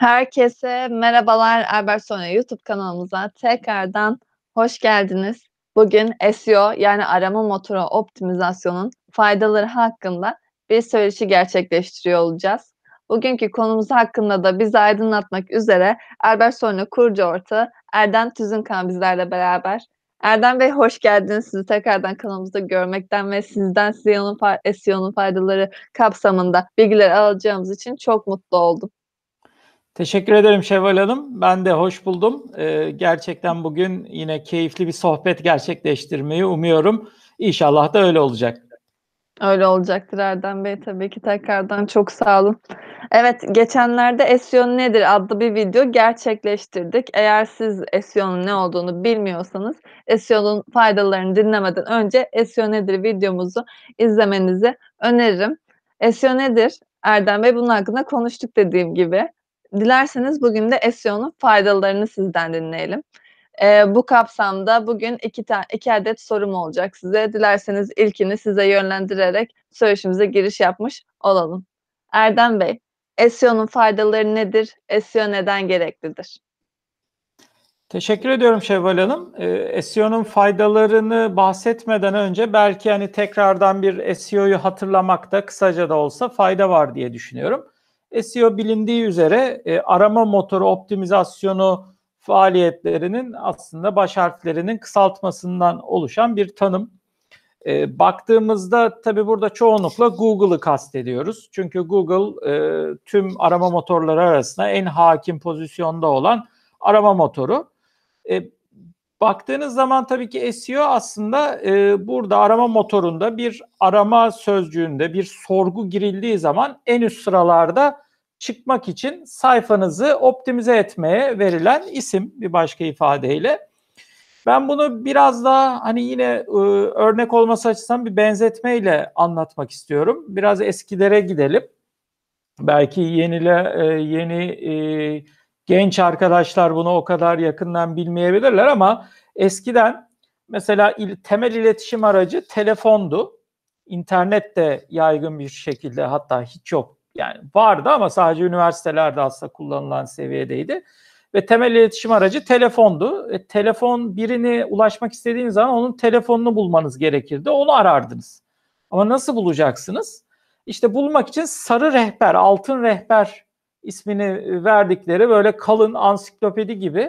Herkese merhabalar Albert Sonya YouTube kanalımıza tekrardan hoş geldiniz. Bugün SEO yani arama motoru optimizasyonun faydaları hakkında bir söyleşi gerçekleştiriyor olacağız. Bugünkü konumuz hakkında da bizi aydınlatmak üzere Albert Sonya kurucu ortağı Erdem Tüzünkan bizlerle beraber. Erdem Bey hoş geldiniz. Sizi tekrardan kanalımızda görmekten ve sizden SEO'nun, SEO'nun faydaları kapsamında bilgiler alacağımız için çok mutlu oldum. Teşekkür ederim Şevval Hanım. Ben de hoş buldum. Ee, gerçekten bugün yine keyifli bir sohbet gerçekleştirmeyi umuyorum. İnşallah da öyle olacak. Öyle olacaktır Erdem Bey tabii ki tekrardan çok sağ olun. Evet geçenlerde SEO nedir adlı bir video gerçekleştirdik. Eğer siz SEO'nun ne olduğunu bilmiyorsanız SEO'nun faydalarını dinlemeden önce SEO nedir videomuzu izlemenizi öneririm. SEO nedir? Erdem Bey bunun hakkında konuştuk dediğim gibi. Dilerseniz bugün de SEO'nun faydalarını sizden dinleyelim. Ee, bu kapsamda bugün iki, ta- iki adet sorum olacak size. Dilerseniz ilkini size yönlendirerek söyleşimize giriş yapmış olalım. Erdem Bey, SEO'nun faydaları nedir? SEO neden gereklidir? Teşekkür ediyorum Şevval Hanım. Ee, SEO'nun faydalarını bahsetmeden önce belki hani tekrardan bir SEO'yu hatırlamakta kısaca da olsa fayda var diye düşünüyorum. SEO bilindiği üzere e, arama motoru optimizasyonu faaliyetlerinin aslında baş harflerinin kısaltmasından oluşan bir tanım. E, baktığımızda tabii burada çoğunlukla Google'ı kastediyoruz. Çünkü Google e, tüm arama motorları arasında en hakim pozisyonda olan arama motoru. E, baktığınız zaman tabii ki SEO aslında e, burada arama motorunda bir arama sözcüğünde bir sorgu girildiği zaman en üst sıralarda çıkmak için sayfanızı optimize etmeye verilen isim bir başka ifadeyle. Ben bunu biraz daha hani yine e, örnek olması açısından bir benzetmeyle anlatmak istiyorum. Biraz eskilere gidelim. Belki yenile e, yeni e, genç arkadaşlar bunu o kadar yakından bilmeyebilirler ama eskiden mesela il, temel iletişim aracı telefondu. İnternet de yaygın bir şekilde hatta hiç yok yani vardı ama sadece üniversitelerde aslında kullanılan seviyedeydi. Ve temel iletişim aracı telefondu. E, telefon birini ulaşmak istediğiniz zaman onun telefonunu bulmanız gerekirdi. Onu arardınız. Ama nasıl bulacaksınız? İşte bulmak için sarı rehber, altın rehber ismini verdikleri böyle kalın ansiklopedi gibi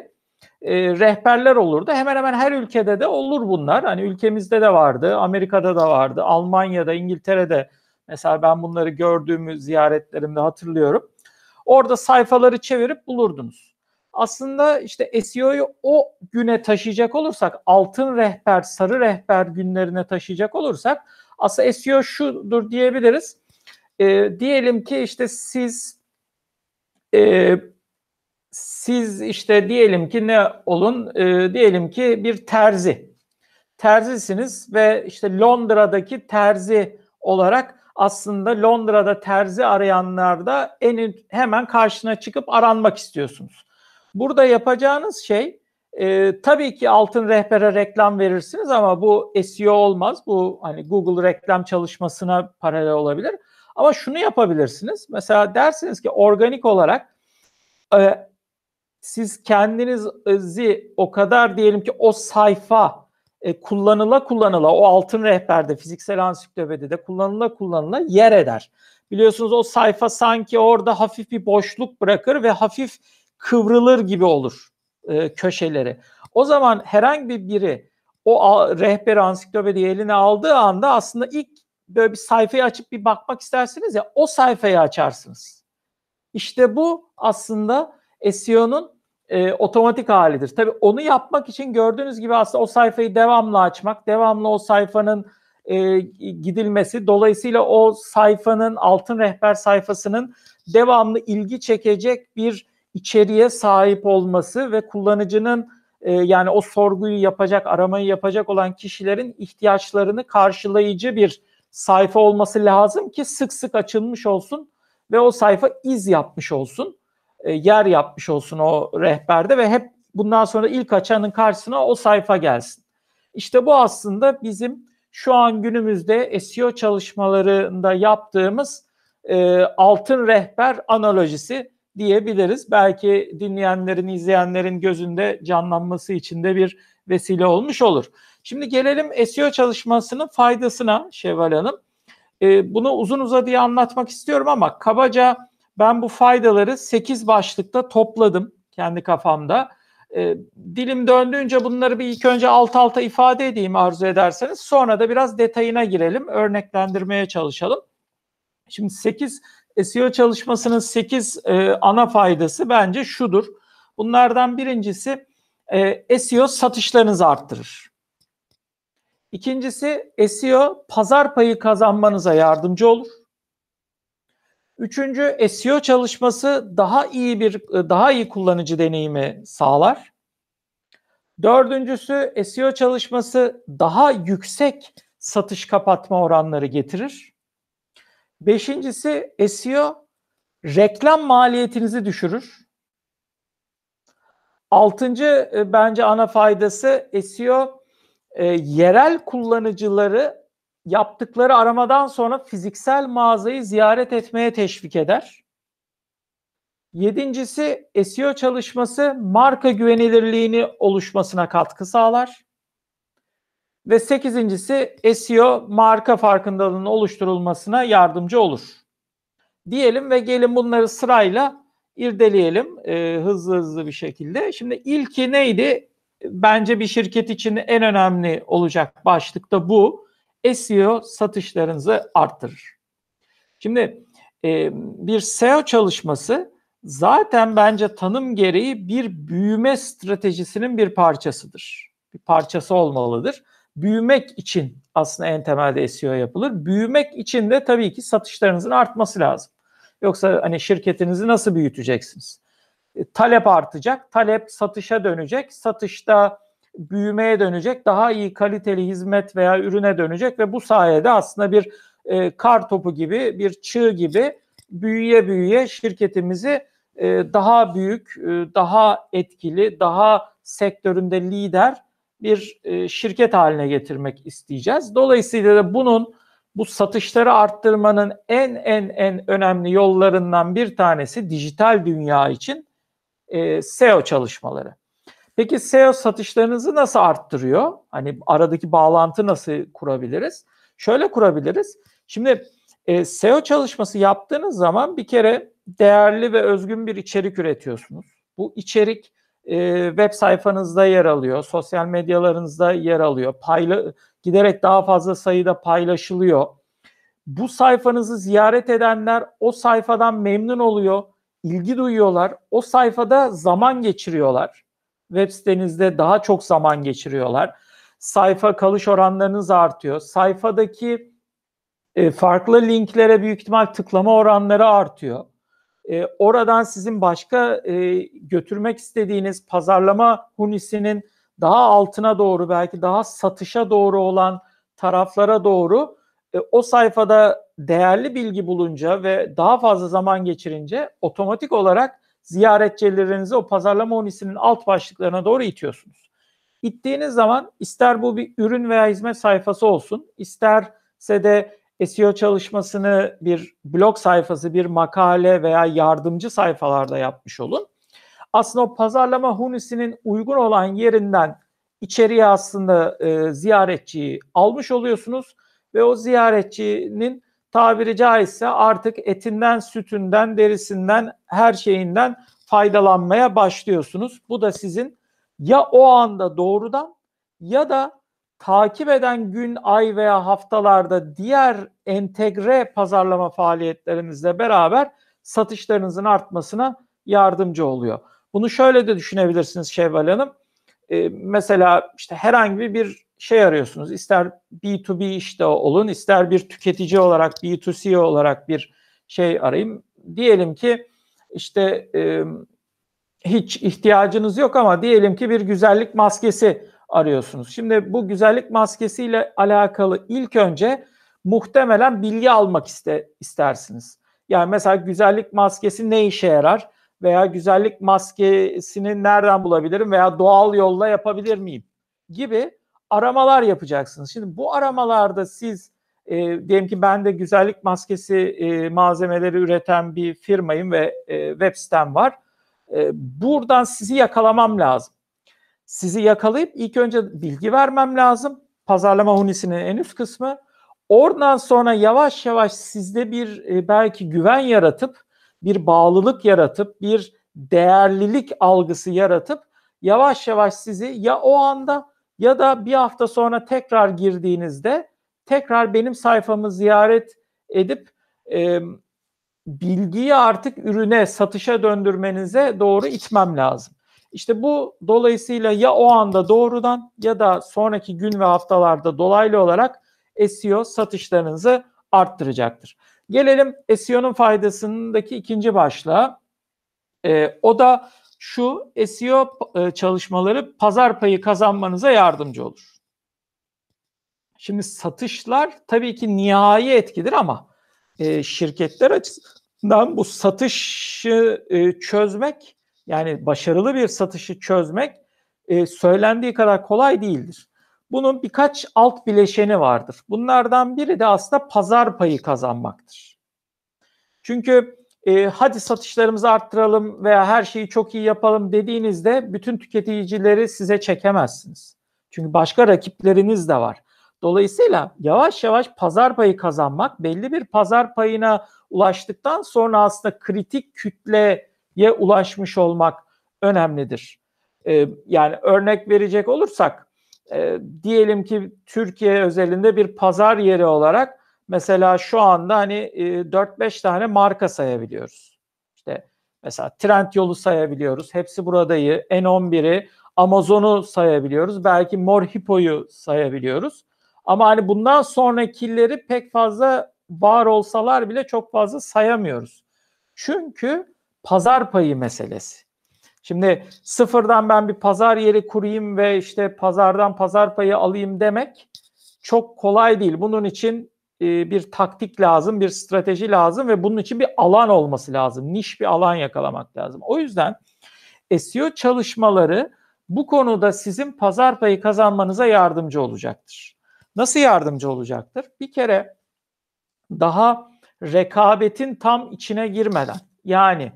e, rehberler olurdu. Hemen hemen her ülkede de olur bunlar. Hani ülkemizde de vardı, Amerika'da da vardı, Almanya'da, İngiltere'de Mesela ben bunları gördüğümü ziyaretlerimde hatırlıyorum. Orada sayfaları çevirip bulurdunuz. Aslında işte SEO'yu o güne taşıyacak olursak, altın rehber, sarı rehber günlerine taşıyacak olursak aslında SEO şudur diyebiliriz. E, diyelim ki işte siz e, siz işte diyelim ki ne olun? E, diyelim ki bir terzi. Terzisiniz ve işte Londra'daki terzi olarak aslında Londra'da terzi arayanlarda en hemen karşına çıkıp aranmak istiyorsunuz. Burada yapacağınız şey e, tabii ki altın rehbere reklam verirsiniz ama bu SEO olmaz. Bu hani Google reklam çalışmasına paralel olabilir. Ama şunu yapabilirsiniz. Mesela dersiniz ki organik olarak e, siz kendinizi o kadar diyelim ki o sayfa e, kullanıla kullanıla o altın rehberde fiziksel ansiklopedide kullanıla kullanıla yer eder. Biliyorsunuz o sayfa sanki orada hafif bir boşluk bırakır ve hafif kıvrılır gibi olur e, köşeleri. O zaman herhangi biri o rehber ansiklopediyi eline aldığı anda aslında ilk böyle bir sayfayı açıp bir bakmak istersiniz ya o sayfayı açarsınız. İşte bu aslında SEO'nun e, otomatik halidir. Tabii onu yapmak için gördüğünüz gibi aslında o sayfayı devamlı açmak, devamlı o sayfanın e, gidilmesi, dolayısıyla o sayfanın altın rehber sayfasının devamlı ilgi çekecek bir içeriğe sahip olması ve kullanıcının e, yani o sorguyu yapacak, aramayı yapacak olan kişilerin ihtiyaçlarını karşılayıcı bir sayfa olması lazım ki sık sık açılmış olsun ve o sayfa iz yapmış olsun e, yer yapmış olsun o rehberde ve hep bundan sonra ilk açanın karşısına o sayfa gelsin. İşte bu aslında bizim şu an günümüzde SEO çalışmalarında yaptığımız e, altın rehber analojisi diyebiliriz. Belki dinleyenlerin, izleyenlerin gözünde canlanması için de bir vesile olmuş olur. Şimdi gelelim SEO çalışmasının faydasına Şevval Hanım. Ee, bunu uzun uzadıya anlatmak istiyorum ama kabaca ben bu faydaları 8 başlıkta topladım kendi kafamda. E, dilim döndüğünce bunları bir ilk önce alt alta ifade edeyim arzu ederseniz. Sonra da biraz detayına girelim, örneklendirmeye çalışalım. Şimdi 8 SEO çalışmasının 8 e, ana faydası bence şudur. Bunlardan birincisi e, SEO satışlarınızı arttırır. İkincisi SEO pazar payı kazanmanıza yardımcı olur. Üçüncü SEO çalışması daha iyi bir daha iyi kullanıcı deneyimi sağlar. Dördüncüsü SEO çalışması daha yüksek satış kapatma oranları getirir. Beşincisi SEO reklam maliyetinizi düşürür. Altıncı e, bence ana faydası SEO e, yerel kullanıcıları yaptıkları aramadan sonra fiziksel mağazayı ziyaret etmeye teşvik eder. Yedincisi SEO çalışması marka güvenilirliğini oluşmasına katkı sağlar. Ve sekizincisi SEO marka farkındalığının oluşturulmasına yardımcı olur. Diyelim ve gelin bunları sırayla irdeleyelim e, hızlı hızlı bir şekilde. Şimdi ilki neydi? Bence bir şirket için en önemli olacak başlıkta bu. SEO satışlarınızı arttırır. Şimdi e, bir SEO çalışması zaten bence tanım gereği bir büyüme stratejisinin bir parçasıdır. Bir parçası olmalıdır. Büyümek için aslında en temelde SEO yapılır. Büyümek için de tabii ki satışlarınızın artması lazım. Yoksa hani şirketinizi nasıl büyüteceksiniz? E, talep artacak, talep satışa dönecek, satışta büyümeye dönecek, daha iyi kaliteli hizmet veya ürüne dönecek ve bu sayede aslında bir e, kar topu gibi, bir çığ gibi büyüye büyüye şirketimizi e, daha büyük, e, daha etkili, daha sektöründe lider bir e, şirket haline getirmek isteyeceğiz. Dolayısıyla da bunun bu satışları arttırmanın en en en önemli yollarından bir tanesi dijital dünya için e, SEO çalışmaları. Peki SEO satışlarınızı nasıl arttırıyor? Hani aradaki bağlantı nasıl kurabiliriz? Şöyle kurabiliriz. Şimdi e, SEO çalışması yaptığınız zaman bir kere değerli ve özgün bir içerik üretiyorsunuz. Bu içerik e, web sayfanızda yer alıyor, sosyal medyalarınızda yer alıyor. Payla, giderek daha fazla sayıda paylaşılıyor. Bu sayfanızı ziyaret edenler o sayfadan memnun oluyor, ilgi duyuyorlar. O sayfada zaman geçiriyorlar web sitenizde daha çok zaman geçiriyorlar. Sayfa kalış oranlarınız artıyor. Sayfadaki e, farklı linklere büyük ihtimal tıklama oranları artıyor. E, oradan sizin başka e, götürmek istediğiniz pazarlama hunisinin daha altına doğru belki daha satışa doğru olan taraflara doğru e, o sayfada değerli bilgi bulunca ve daha fazla zaman geçirince otomatik olarak ziyaretçilerinizi o pazarlama unisinin alt başlıklarına doğru itiyorsunuz. İttiğiniz zaman ister bu bir ürün veya hizmet sayfası olsun, isterse de SEO çalışmasını bir blog sayfası, bir makale veya yardımcı sayfalarda yapmış olun. Aslında o pazarlama hunisinin uygun olan yerinden içeriye aslında e, ziyaretçiyi almış oluyorsunuz ve o ziyaretçinin tabiri caizse artık etinden, sütünden, derisinden, her şeyinden faydalanmaya başlıyorsunuz. Bu da sizin ya o anda doğrudan ya da takip eden gün, ay veya haftalarda diğer entegre pazarlama faaliyetlerinizle beraber satışlarınızın artmasına yardımcı oluyor. Bunu şöyle de düşünebilirsiniz Şevval Hanım. Ee, mesela işte herhangi bir şey arıyorsunuz. İster B2B işte olun, ister bir tüketici olarak, B2C olarak bir şey arayayım. Diyelim ki işte e, hiç ihtiyacınız yok ama diyelim ki bir güzellik maskesi arıyorsunuz. Şimdi bu güzellik maskesiyle alakalı ilk önce muhtemelen bilgi almak iste, istersiniz. Yani mesela güzellik maskesi ne işe yarar veya güzellik maskesini nereden bulabilirim veya doğal yolla yapabilir miyim gibi aramalar yapacaksınız. Şimdi bu aramalarda siz e, diyelim ki ben de güzellik maskesi e, malzemeleri üreten bir firmayım ve e, web sitem var. E, buradan sizi yakalamam lazım. Sizi yakalayıp ilk önce bilgi vermem lazım. Pazarlama hunisinin en üst kısmı. Oradan sonra yavaş yavaş sizde bir e, belki güven yaratıp, bir bağlılık yaratıp, bir değerlilik algısı yaratıp yavaş yavaş sizi ya o anda ya da bir hafta sonra tekrar girdiğinizde tekrar benim sayfamı ziyaret edip e, bilgiyi artık ürüne, satışa döndürmenize doğru itmem lazım. İşte bu dolayısıyla ya o anda doğrudan ya da sonraki gün ve haftalarda dolaylı olarak SEO satışlarınızı arttıracaktır. Gelelim SEO'nun faydasındaki ikinci başlığa. E, o da şu SEO e, çalışmaları pazar payı kazanmanıza yardımcı olur. Şimdi satışlar tabii ki nihai etkidir ama e, şirketler açısından bu satışı e, çözmek yani başarılı bir satışı çözmek e, söylendiği kadar kolay değildir. Bunun birkaç alt bileşeni vardır. Bunlardan biri de aslında pazar payı kazanmaktır. Çünkü e, hadi satışlarımızı arttıralım veya her şeyi çok iyi yapalım dediğinizde bütün tüketicileri size çekemezsiniz. Çünkü başka rakipleriniz de var. Dolayısıyla yavaş yavaş pazar payı kazanmak belli bir pazar payına ulaştıktan sonra aslında kritik kütleye ulaşmış olmak önemlidir. Ee, yani örnek verecek olursak e, diyelim ki Türkiye özelinde bir pazar yeri olarak mesela şu anda hani e, 4-5 tane marka sayabiliyoruz. İşte mesela Trendyol'u sayabiliyoruz. Hepsi buradayı. N11'i, Amazon'u sayabiliyoruz. Belki Mor Hippo'yu sayabiliyoruz. Ama hani bundan sonrakileri pek fazla var olsalar bile çok fazla sayamıyoruz. Çünkü pazar payı meselesi. Şimdi sıfırdan ben bir pazar yeri kurayım ve işte pazardan pazar payı alayım demek çok kolay değil. Bunun için e, bir taktik lazım, bir strateji lazım ve bunun için bir alan olması lazım. Niş bir alan yakalamak lazım. O yüzden SEO çalışmaları bu konuda sizin pazar payı kazanmanıza yardımcı olacaktır. Nasıl yardımcı olacaktır? Bir kere daha rekabetin tam içine girmeden yani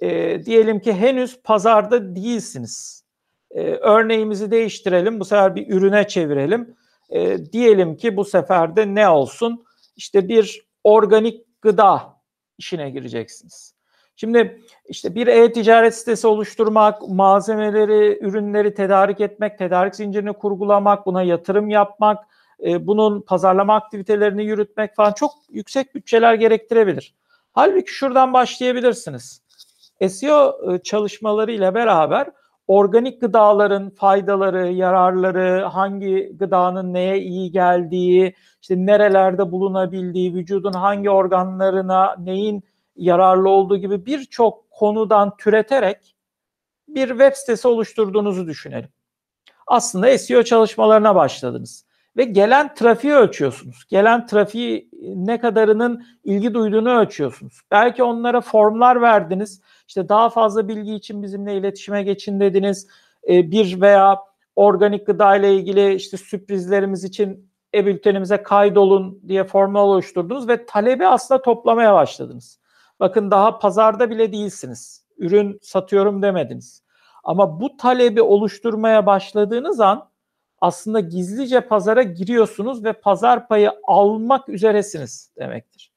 e, diyelim ki henüz pazarda değilsiniz. E, örneğimizi değiştirelim bu sefer bir ürüne çevirelim. E, diyelim ki bu sefer de ne olsun? İşte bir organik gıda işine gireceksiniz. Şimdi işte bir e-ticaret sitesi oluşturmak, malzemeleri, ürünleri tedarik etmek, tedarik zincirini kurgulamak, buna yatırım yapmak, e, bunun pazarlama aktivitelerini yürütmek falan çok yüksek bütçeler gerektirebilir. Halbuki şuradan başlayabilirsiniz. SEO e, çalışmaları ile beraber organik gıdaların faydaları, yararları, hangi gıdanın neye iyi geldiği, işte nerelerde bulunabildiği, vücudun hangi organlarına neyin yararlı olduğu gibi birçok konudan türeterek bir web sitesi oluşturduğunuzu düşünelim. Aslında SEO çalışmalarına başladınız ve gelen trafiği ölçüyorsunuz. Gelen trafiği ne kadarının ilgi duyduğunu ölçüyorsunuz. Belki onlara formlar verdiniz. İşte daha fazla bilgi için bizimle iletişime geçin dediniz. Ee, bir veya organik gıda ile ilgili işte sürprizlerimiz için e-bültenimize kaydolun diye formlar oluşturdunuz ve talebi aslında toplamaya başladınız. Bakın daha pazarda bile değilsiniz. Ürün satıyorum demediniz. Ama bu talebi oluşturmaya başladığınız an aslında gizlice pazara giriyorsunuz ve pazar payı almak üzeresiniz demektir.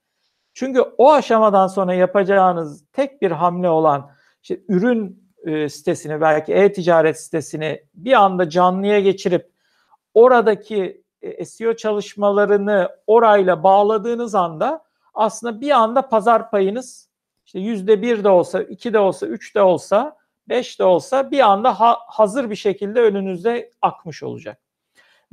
Çünkü o aşamadan sonra yapacağınız tek bir hamle olan işte ürün e, sitesini belki e-ticaret sitesini bir anda canlıya geçirip oradaki e, SEO çalışmalarını orayla bağladığınız anda aslında bir anda pazar payınız işte yüzde bir de olsa, iki de olsa, üç de olsa 5 de olsa bir anda ha, hazır bir şekilde önünüzde akmış olacak.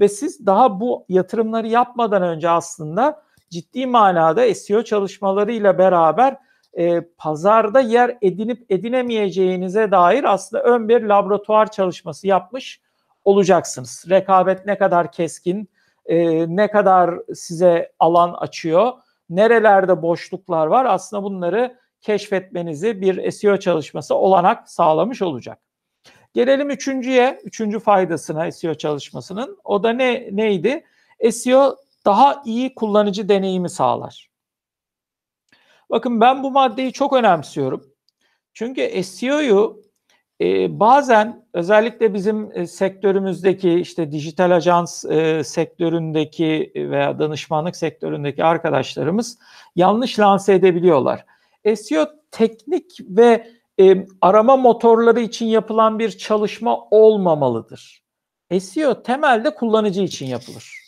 Ve siz daha bu yatırımları yapmadan önce aslında ciddi manada SEO çalışmalarıyla beraber e, pazarda yer edinip edinemeyeceğinize dair aslında ön bir laboratuvar çalışması yapmış olacaksınız. Rekabet ne kadar keskin, e, ne kadar size alan açıyor, nerelerde boşluklar var aslında bunları keşfetmenizi bir SEO çalışması olanak sağlamış olacak. Gelelim üçüncüye, üçüncü faydasına SEO çalışmasının. O da ne neydi? SEO daha iyi kullanıcı deneyimi sağlar. Bakın ben bu maddeyi çok önemsiyorum. Çünkü SEO'yu e, bazen özellikle bizim e, sektörümüzdeki işte dijital ajans e, sektöründeki veya danışmanlık sektöründeki arkadaşlarımız yanlış lanse edebiliyorlar. SEO teknik ve e, arama motorları için yapılan bir çalışma olmamalıdır. SEO temelde kullanıcı için yapılır.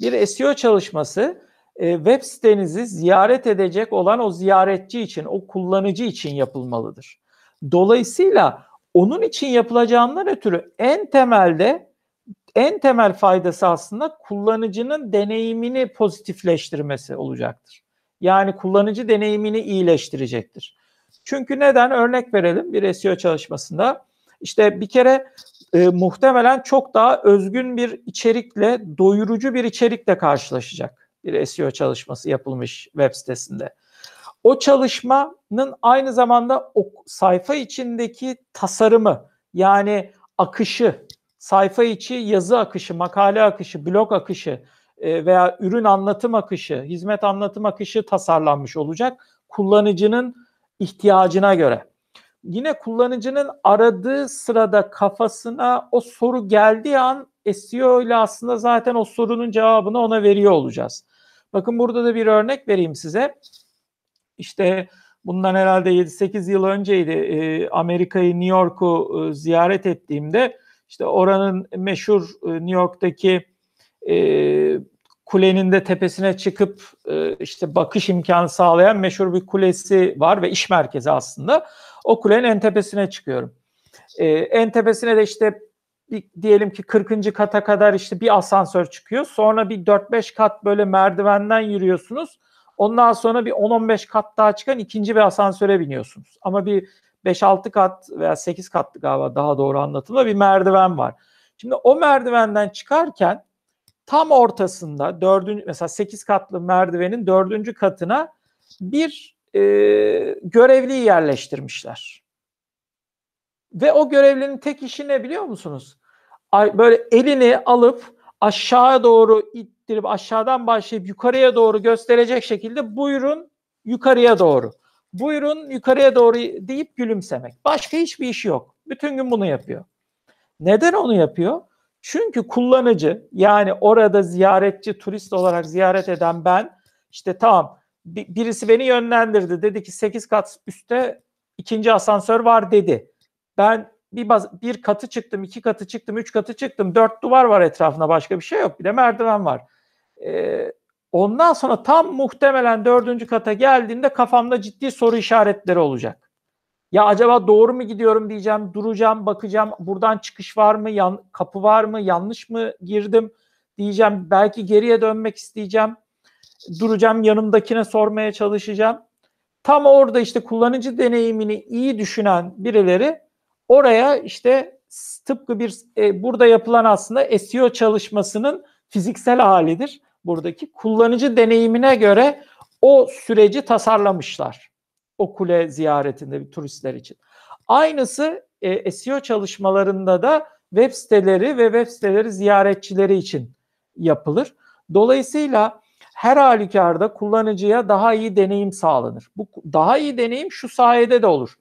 Bir SEO çalışması e, web sitenizi ziyaret edecek olan o ziyaretçi için, o kullanıcı için yapılmalıdır. Dolayısıyla onun için yapılacağından ötürü en temelde en temel faydası aslında kullanıcının deneyimini pozitifleştirmesi olacaktır. Yani kullanıcı deneyimini iyileştirecektir. Çünkü neden? Örnek verelim bir SEO çalışmasında. İşte bir kere e, muhtemelen çok daha özgün bir içerikle, doyurucu bir içerikle karşılaşacak bir SEO çalışması yapılmış web sitesinde. O çalışmanın aynı zamanda o sayfa içindeki tasarımı yani akışı, sayfa içi yazı akışı, makale akışı, blog akışı e, veya ürün anlatım akışı, hizmet anlatım akışı tasarlanmış olacak kullanıcının ihtiyacına göre. Yine kullanıcının aradığı sırada kafasına o soru geldiği an SEO ile aslında zaten o sorunun cevabını ona veriyor olacağız. Bakın burada da bir örnek vereyim size. İşte bundan herhalde 7-8 yıl önceydi e, Amerika'yı New York'u e, ziyaret ettiğimde işte oranın meşhur e, New York'taki e, kulenin de tepesine çıkıp e, işte bakış imkanı sağlayan meşhur bir kulesi var ve iş merkezi aslında. O kulenin en tepesine çıkıyorum. E, en tepesine de işte bir, diyelim ki 40. kata kadar işte bir asansör çıkıyor. Sonra bir 4-5 kat böyle merdivenden yürüyorsunuz. Ondan sonra bir 10-15 kat daha çıkan ikinci bir asansöre biniyorsunuz. Ama bir 5-6 kat veya 8 katlı galiba daha doğru anlatımda bir merdiven var. Şimdi o merdivenden çıkarken tam ortasında dördüncü mesela 8 katlı merdivenin dördüncü katına bir e, görevliyi yerleştirmişler. Ve o görevlinin tek işi ne biliyor musunuz? Böyle elini alıp aşağı doğru ittirip aşağıdan başlayıp yukarıya doğru gösterecek şekilde buyurun yukarıya doğru. Buyurun yukarıya doğru deyip gülümsemek. Başka hiçbir işi yok. Bütün gün bunu yapıyor. Neden onu yapıyor? Çünkü kullanıcı yani orada ziyaretçi, turist olarak ziyaret eden ben işte tamam birisi beni yönlendirdi. Dedi ki 8 kat üstte ikinci asansör var dedi. Ben bir, baz, bir katı çıktım, iki katı çıktım, üç katı çıktım. Dört duvar var etrafında başka bir şey yok. Bir de merdiven var. Ee, ondan sonra tam muhtemelen dördüncü kata geldiğinde kafamda ciddi soru işaretleri olacak. Ya acaba doğru mu gidiyorum diyeceğim, duracağım, bakacağım. Buradan çıkış var mı, yan, kapı var mı, yanlış mı girdim diyeceğim. Belki geriye dönmek isteyeceğim. Duracağım, yanımdakine sormaya çalışacağım. Tam orada işte kullanıcı deneyimini iyi düşünen birileri oraya işte tıpkı bir e, burada yapılan aslında SEO çalışmasının fiziksel halidir. Buradaki kullanıcı deneyimine göre o süreci tasarlamışlar. O kule ziyaretinde bir turistler için. Aynısı e, SEO çalışmalarında da web siteleri ve web siteleri ziyaretçileri için yapılır. Dolayısıyla her halükarda kullanıcıya daha iyi deneyim sağlanır. Bu daha iyi deneyim şu sayede de olur.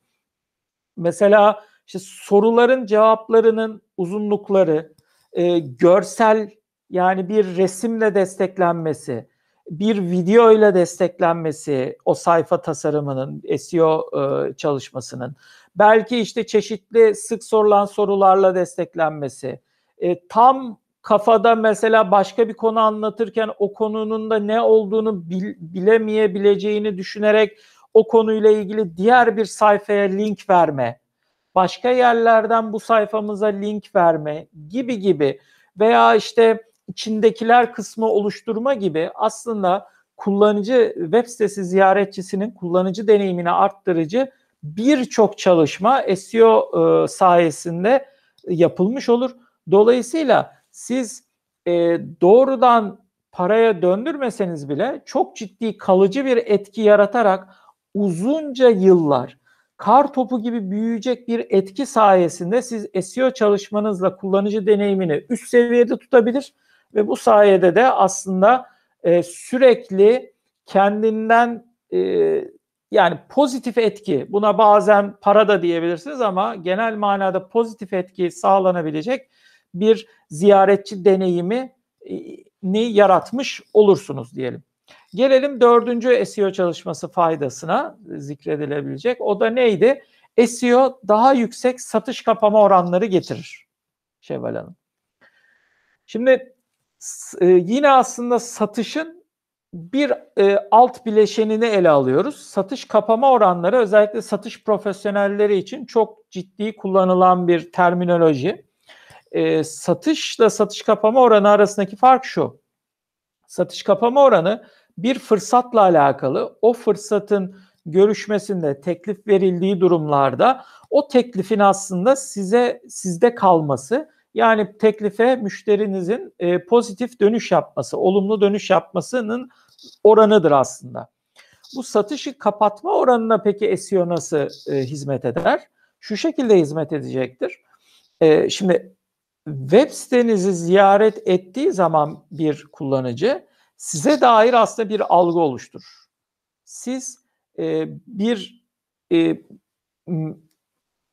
Mesela işte soruların cevaplarının uzunlukları, e, görsel yani bir resimle desteklenmesi, bir video ile desteklenmesi o sayfa tasarımının, SEO e, çalışmasının, belki işte çeşitli sık sorulan sorularla desteklenmesi, e, tam kafada mesela başka bir konu anlatırken o konunun da ne olduğunu bil, bilemeyebileceğini düşünerek o konuyla ilgili diğer bir sayfaya link verme, başka yerlerden bu sayfamıza link verme gibi gibi veya işte içindekiler kısmı oluşturma gibi aslında kullanıcı web sitesi ziyaretçisinin kullanıcı deneyimini arttırıcı birçok çalışma SEO e, sayesinde yapılmış olur. Dolayısıyla siz e, doğrudan paraya döndürmeseniz bile çok ciddi kalıcı bir etki yaratarak uzunca yıllar kar topu gibi büyüyecek bir etki sayesinde siz SEO çalışmanızla kullanıcı deneyimini üst seviyede tutabilir ve bu sayede de aslında e, sürekli kendinden e, yani pozitif etki buna bazen para da diyebilirsiniz ama genel manada pozitif etki sağlanabilecek bir ziyaretçi deneyimi e, ni yaratmış olursunuz diyelim. Gelelim dördüncü SEO çalışması faydasına zikredilebilecek. O da neydi? SEO daha yüksek satış kapama oranları getirir. Şevval Hanım. Şimdi e, yine aslında satışın bir e, alt bileşenini ele alıyoruz. Satış kapama oranları özellikle satış profesyonelleri için çok ciddi kullanılan bir terminoloji. E, satışla satış kapama oranı arasındaki fark şu. Satış kapama oranı bir fırsatla alakalı. O fırsatın görüşmesinde teklif verildiği durumlarda o teklifin aslında size sizde kalması yani teklife müşterinizin e, pozitif dönüş yapması, olumlu dönüş yapmasının oranıdır aslında. Bu satışı kapatma oranına peki SEO nasıl e, hizmet eder? Şu şekilde hizmet edecektir. E, şimdi web sitenizi ziyaret ettiği zaman bir kullanıcı size dair aslında bir algı oluşturur. Siz e, bir e,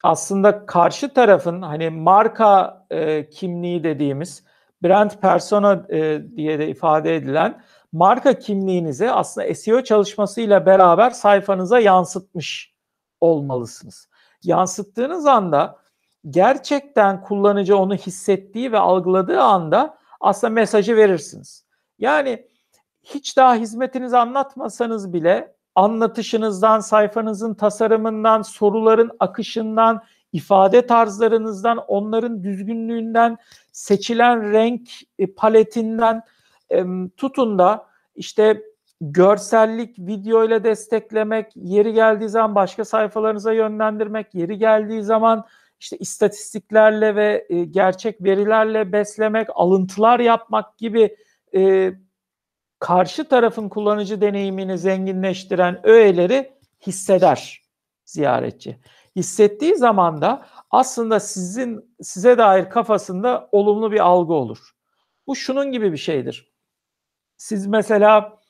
aslında karşı tarafın hani marka e, kimliği dediğimiz brand persona e, diye de ifade edilen marka kimliğinizi aslında SEO çalışmasıyla beraber sayfanıza yansıtmış olmalısınız. Yansıttığınız anda gerçekten kullanıcı onu hissettiği ve algıladığı anda aslında mesajı verirsiniz. Yani hiç daha hizmetinizi anlatmasanız bile anlatışınızdan, sayfanızın tasarımından, soruların akışından, ifade tarzlarınızdan, onların düzgünlüğünden, seçilen renk e, paletinden tutun da işte görsellik video ile desteklemek, yeri geldiği zaman başka sayfalarınıza yönlendirmek, yeri geldiği zaman işte istatistiklerle ve e, gerçek verilerle beslemek, alıntılar yapmak gibi e, karşı tarafın kullanıcı deneyimini zenginleştiren öğeleri hisseder ziyaretçi. Hissettiği zaman da aslında sizin size dair kafasında olumlu bir algı olur. Bu şunun gibi bir şeydir. Siz mesela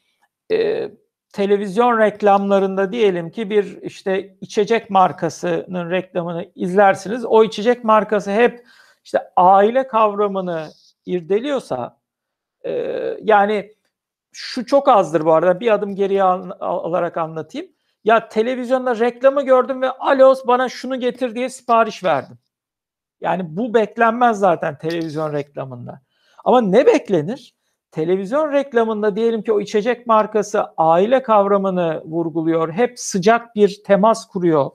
e, televizyon reklamlarında diyelim ki bir işte içecek markasının reklamını izlersiniz. O içecek markası hep işte aile kavramını irdeliyorsa e, yani şu çok azdır bu arada bir adım geriye al, alarak anlatayım. Ya televizyonda reklamı gördüm ve alos bana şunu getir diye sipariş verdim. Yani bu beklenmez zaten televizyon reklamında. Ama ne beklenir? Televizyon reklamında diyelim ki o içecek markası aile kavramını vurguluyor. Hep sıcak bir temas kuruyor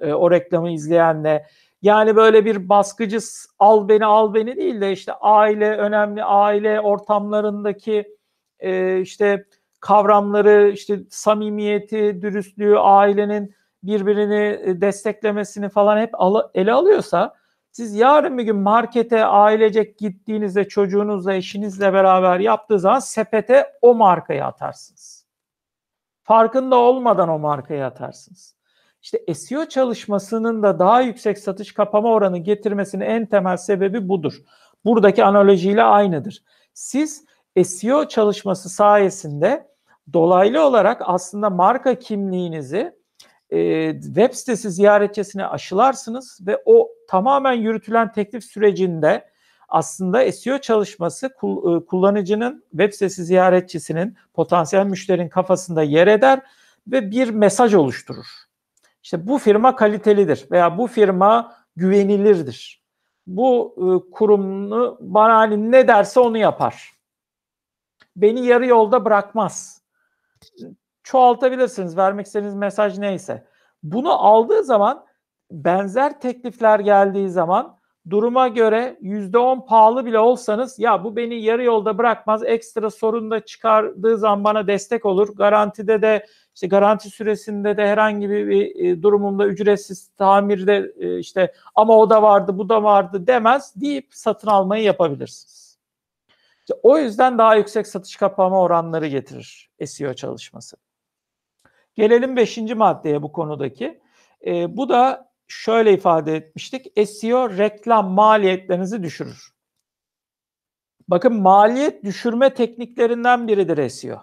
e, o reklamı izleyenle. Yani böyle bir baskıcı al beni al beni değil de işte aile önemli aile ortamlarındaki e, işte kavramları işte samimiyeti, dürüstlüğü, ailenin birbirini e, desteklemesini falan hep ele alıyorsa siz yarın bir gün markete ailecek gittiğinizde çocuğunuzla eşinizle beraber yaptığı zaman sepete o markayı atarsınız. Farkında olmadan o markayı atarsınız. İşte SEO çalışmasının da daha yüksek satış kapama oranı getirmesinin en temel sebebi budur. Buradaki analojiyle aynıdır. Siz SEO çalışması sayesinde dolaylı olarak aslında marka kimliğinizi e, web sitesi ziyaretçisine aşılarsınız ve o tamamen yürütülen teklif sürecinde aslında SEO çalışması e, kullanıcının web sitesi ziyaretçisinin potansiyel müşterinin kafasında yer eder ve bir mesaj oluşturur. İşte bu firma kalitelidir veya bu firma güvenilirdir. Bu e, bana hani ne derse onu yapar. Beni yarı yolda bırakmaz çoğaltabilirsiniz. Vermek istediğiniz mesaj neyse. Bunu aldığı zaman benzer teklifler geldiği zaman duruma göre %10 pahalı bile olsanız ya bu beni yarı yolda bırakmaz. Ekstra sorun da çıkardığı zaman bana destek olur. Garantide de işte garanti süresinde de herhangi bir e, durumumda ücretsiz tamirde e, işte ama o da vardı bu da vardı demez deyip satın almayı yapabilirsiniz. İşte o yüzden daha yüksek satış kapama oranları getirir SEO çalışması. Gelelim beşinci maddeye bu konudaki. E, bu da şöyle ifade etmiştik. SEO reklam maliyetlerinizi düşürür. Bakın maliyet düşürme tekniklerinden biridir SEO.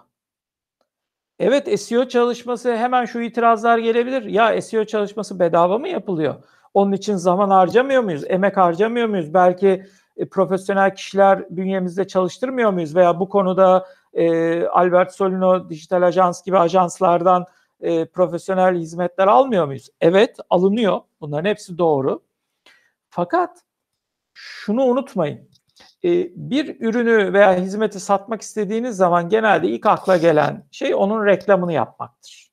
Evet SEO çalışması hemen şu itirazlar gelebilir. Ya SEO çalışması bedava mı yapılıyor? Onun için zaman harcamıyor muyuz? Emek harcamıyor muyuz? Belki e, profesyonel kişiler bünyemizde çalıştırmıyor muyuz? Veya bu konuda e, Albert Solino Dijital Ajans gibi ajanslardan e, profesyonel hizmetler almıyor muyuz? Evet alınıyor. Bunların hepsi doğru. Fakat şunu unutmayın. E, bir ürünü veya hizmeti satmak istediğiniz zaman genelde ilk akla gelen şey onun reklamını yapmaktır.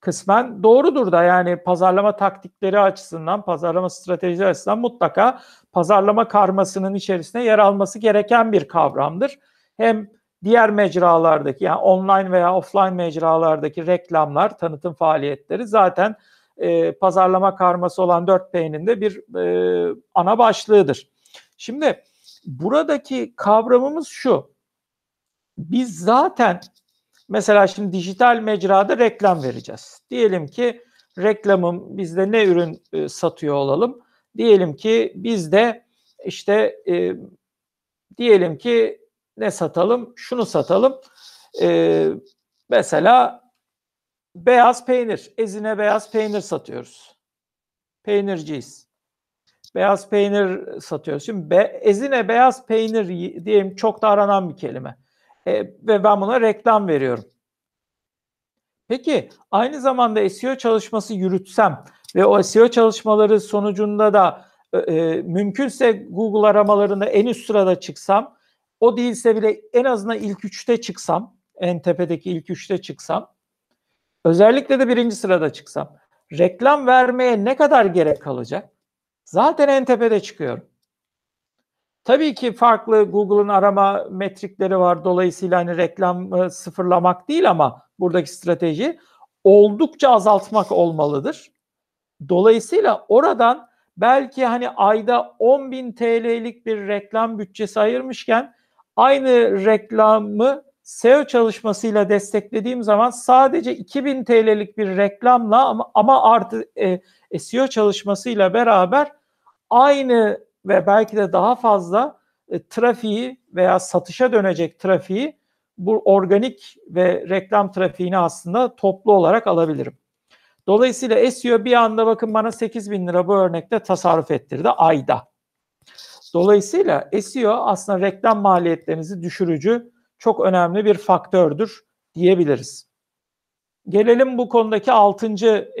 Kısmen doğrudur da yani pazarlama taktikleri açısından, pazarlama stratejileri açısından mutlaka pazarlama karmasının içerisine yer alması gereken bir kavramdır. Hem diğer mecralardaki yani online veya offline mecralardaki reklamlar, tanıtım faaliyetleri zaten e, pazarlama karması olan 4P'nin de bir e, ana başlığıdır. Şimdi buradaki kavramımız şu. Biz zaten mesela şimdi dijital mecrada reklam vereceğiz. Diyelim ki reklamım bizde ne ürün e, satıyor olalım. Diyelim ki bizde işte e, diyelim ki ne satalım? Şunu satalım. E, mesela beyaz peynir. Ezine beyaz peynir satıyoruz. Peynirciyiz beyaz peynir satıyoruz. Şimdi be, ezine beyaz peynir diyelim çok da aranan bir kelime. E, ve ben buna reklam veriyorum. Peki aynı zamanda SEO çalışması yürütsem ve o SEO çalışmaları sonucunda da e, e, mümkünse Google aramalarında en üst sırada çıksam, o değilse bile en azından ilk üçte çıksam, en tepedeki ilk üçte çıksam, özellikle de birinci sırada çıksam, reklam vermeye ne kadar gerek kalacak? Zaten en tepede çıkıyorum. Tabii ki farklı Google'ın arama metrikleri var. Dolayısıyla hani reklam sıfırlamak değil ama buradaki strateji oldukça azaltmak olmalıdır. Dolayısıyla oradan belki hani ayda 10 bin TL'lik bir reklam bütçesi ayırmışken aynı reklamı SEO çalışmasıyla desteklediğim zaman sadece 2000 TL'lik bir reklamla ama, ama artı e, SEO çalışmasıyla beraber aynı ve belki de daha fazla e, trafiği veya satışa dönecek trafiği bu organik ve reklam trafiğini aslında toplu olarak alabilirim. Dolayısıyla SEO bir anda bakın bana 8 bin lira bu örnekte tasarruf ettirdi ayda. Dolayısıyla SEO aslında reklam maliyetlerinizi düşürücü çok önemli bir faktördür diyebiliriz. Gelelim bu konudaki 6.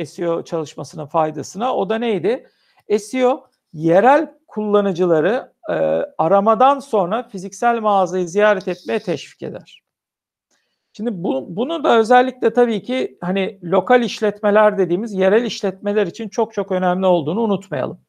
SEO çalışmasının faydasına. O da neydi? SEO yerel kullanıcıları e, aramadan sonra fiziksel mağazayı ziyaret etmeye teşvik eder. Şimdi bu, bunu da özellikle tabii ki hani lokal işletmeler dediğimiz yerel işletmeler için çok çok önemli olduğunu unutmayalım.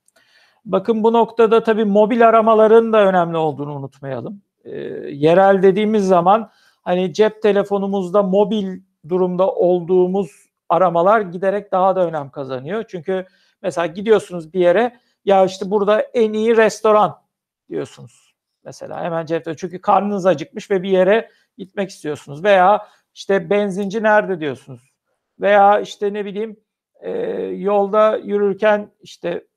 Bakın bu noktada tabii mobil aramaların da önemli olduğunu unutmayalım. E, yerel dediğimiz zaman hani cep telefonumuzda mobil durumda olduğumuz aramalar giderek daha da önem kazanıyor. Çünkü mesela gidiyorsunuz bir yere ya işte burada en iyi restoran diyorsunuz. Mesela hemen cepte çünkü karnınız acıkmış ve bir yere gitmek istiyorsunuz veya işte benzinci nerede diyorsunuz veya işte ne bileyim e, yolda yürürken işte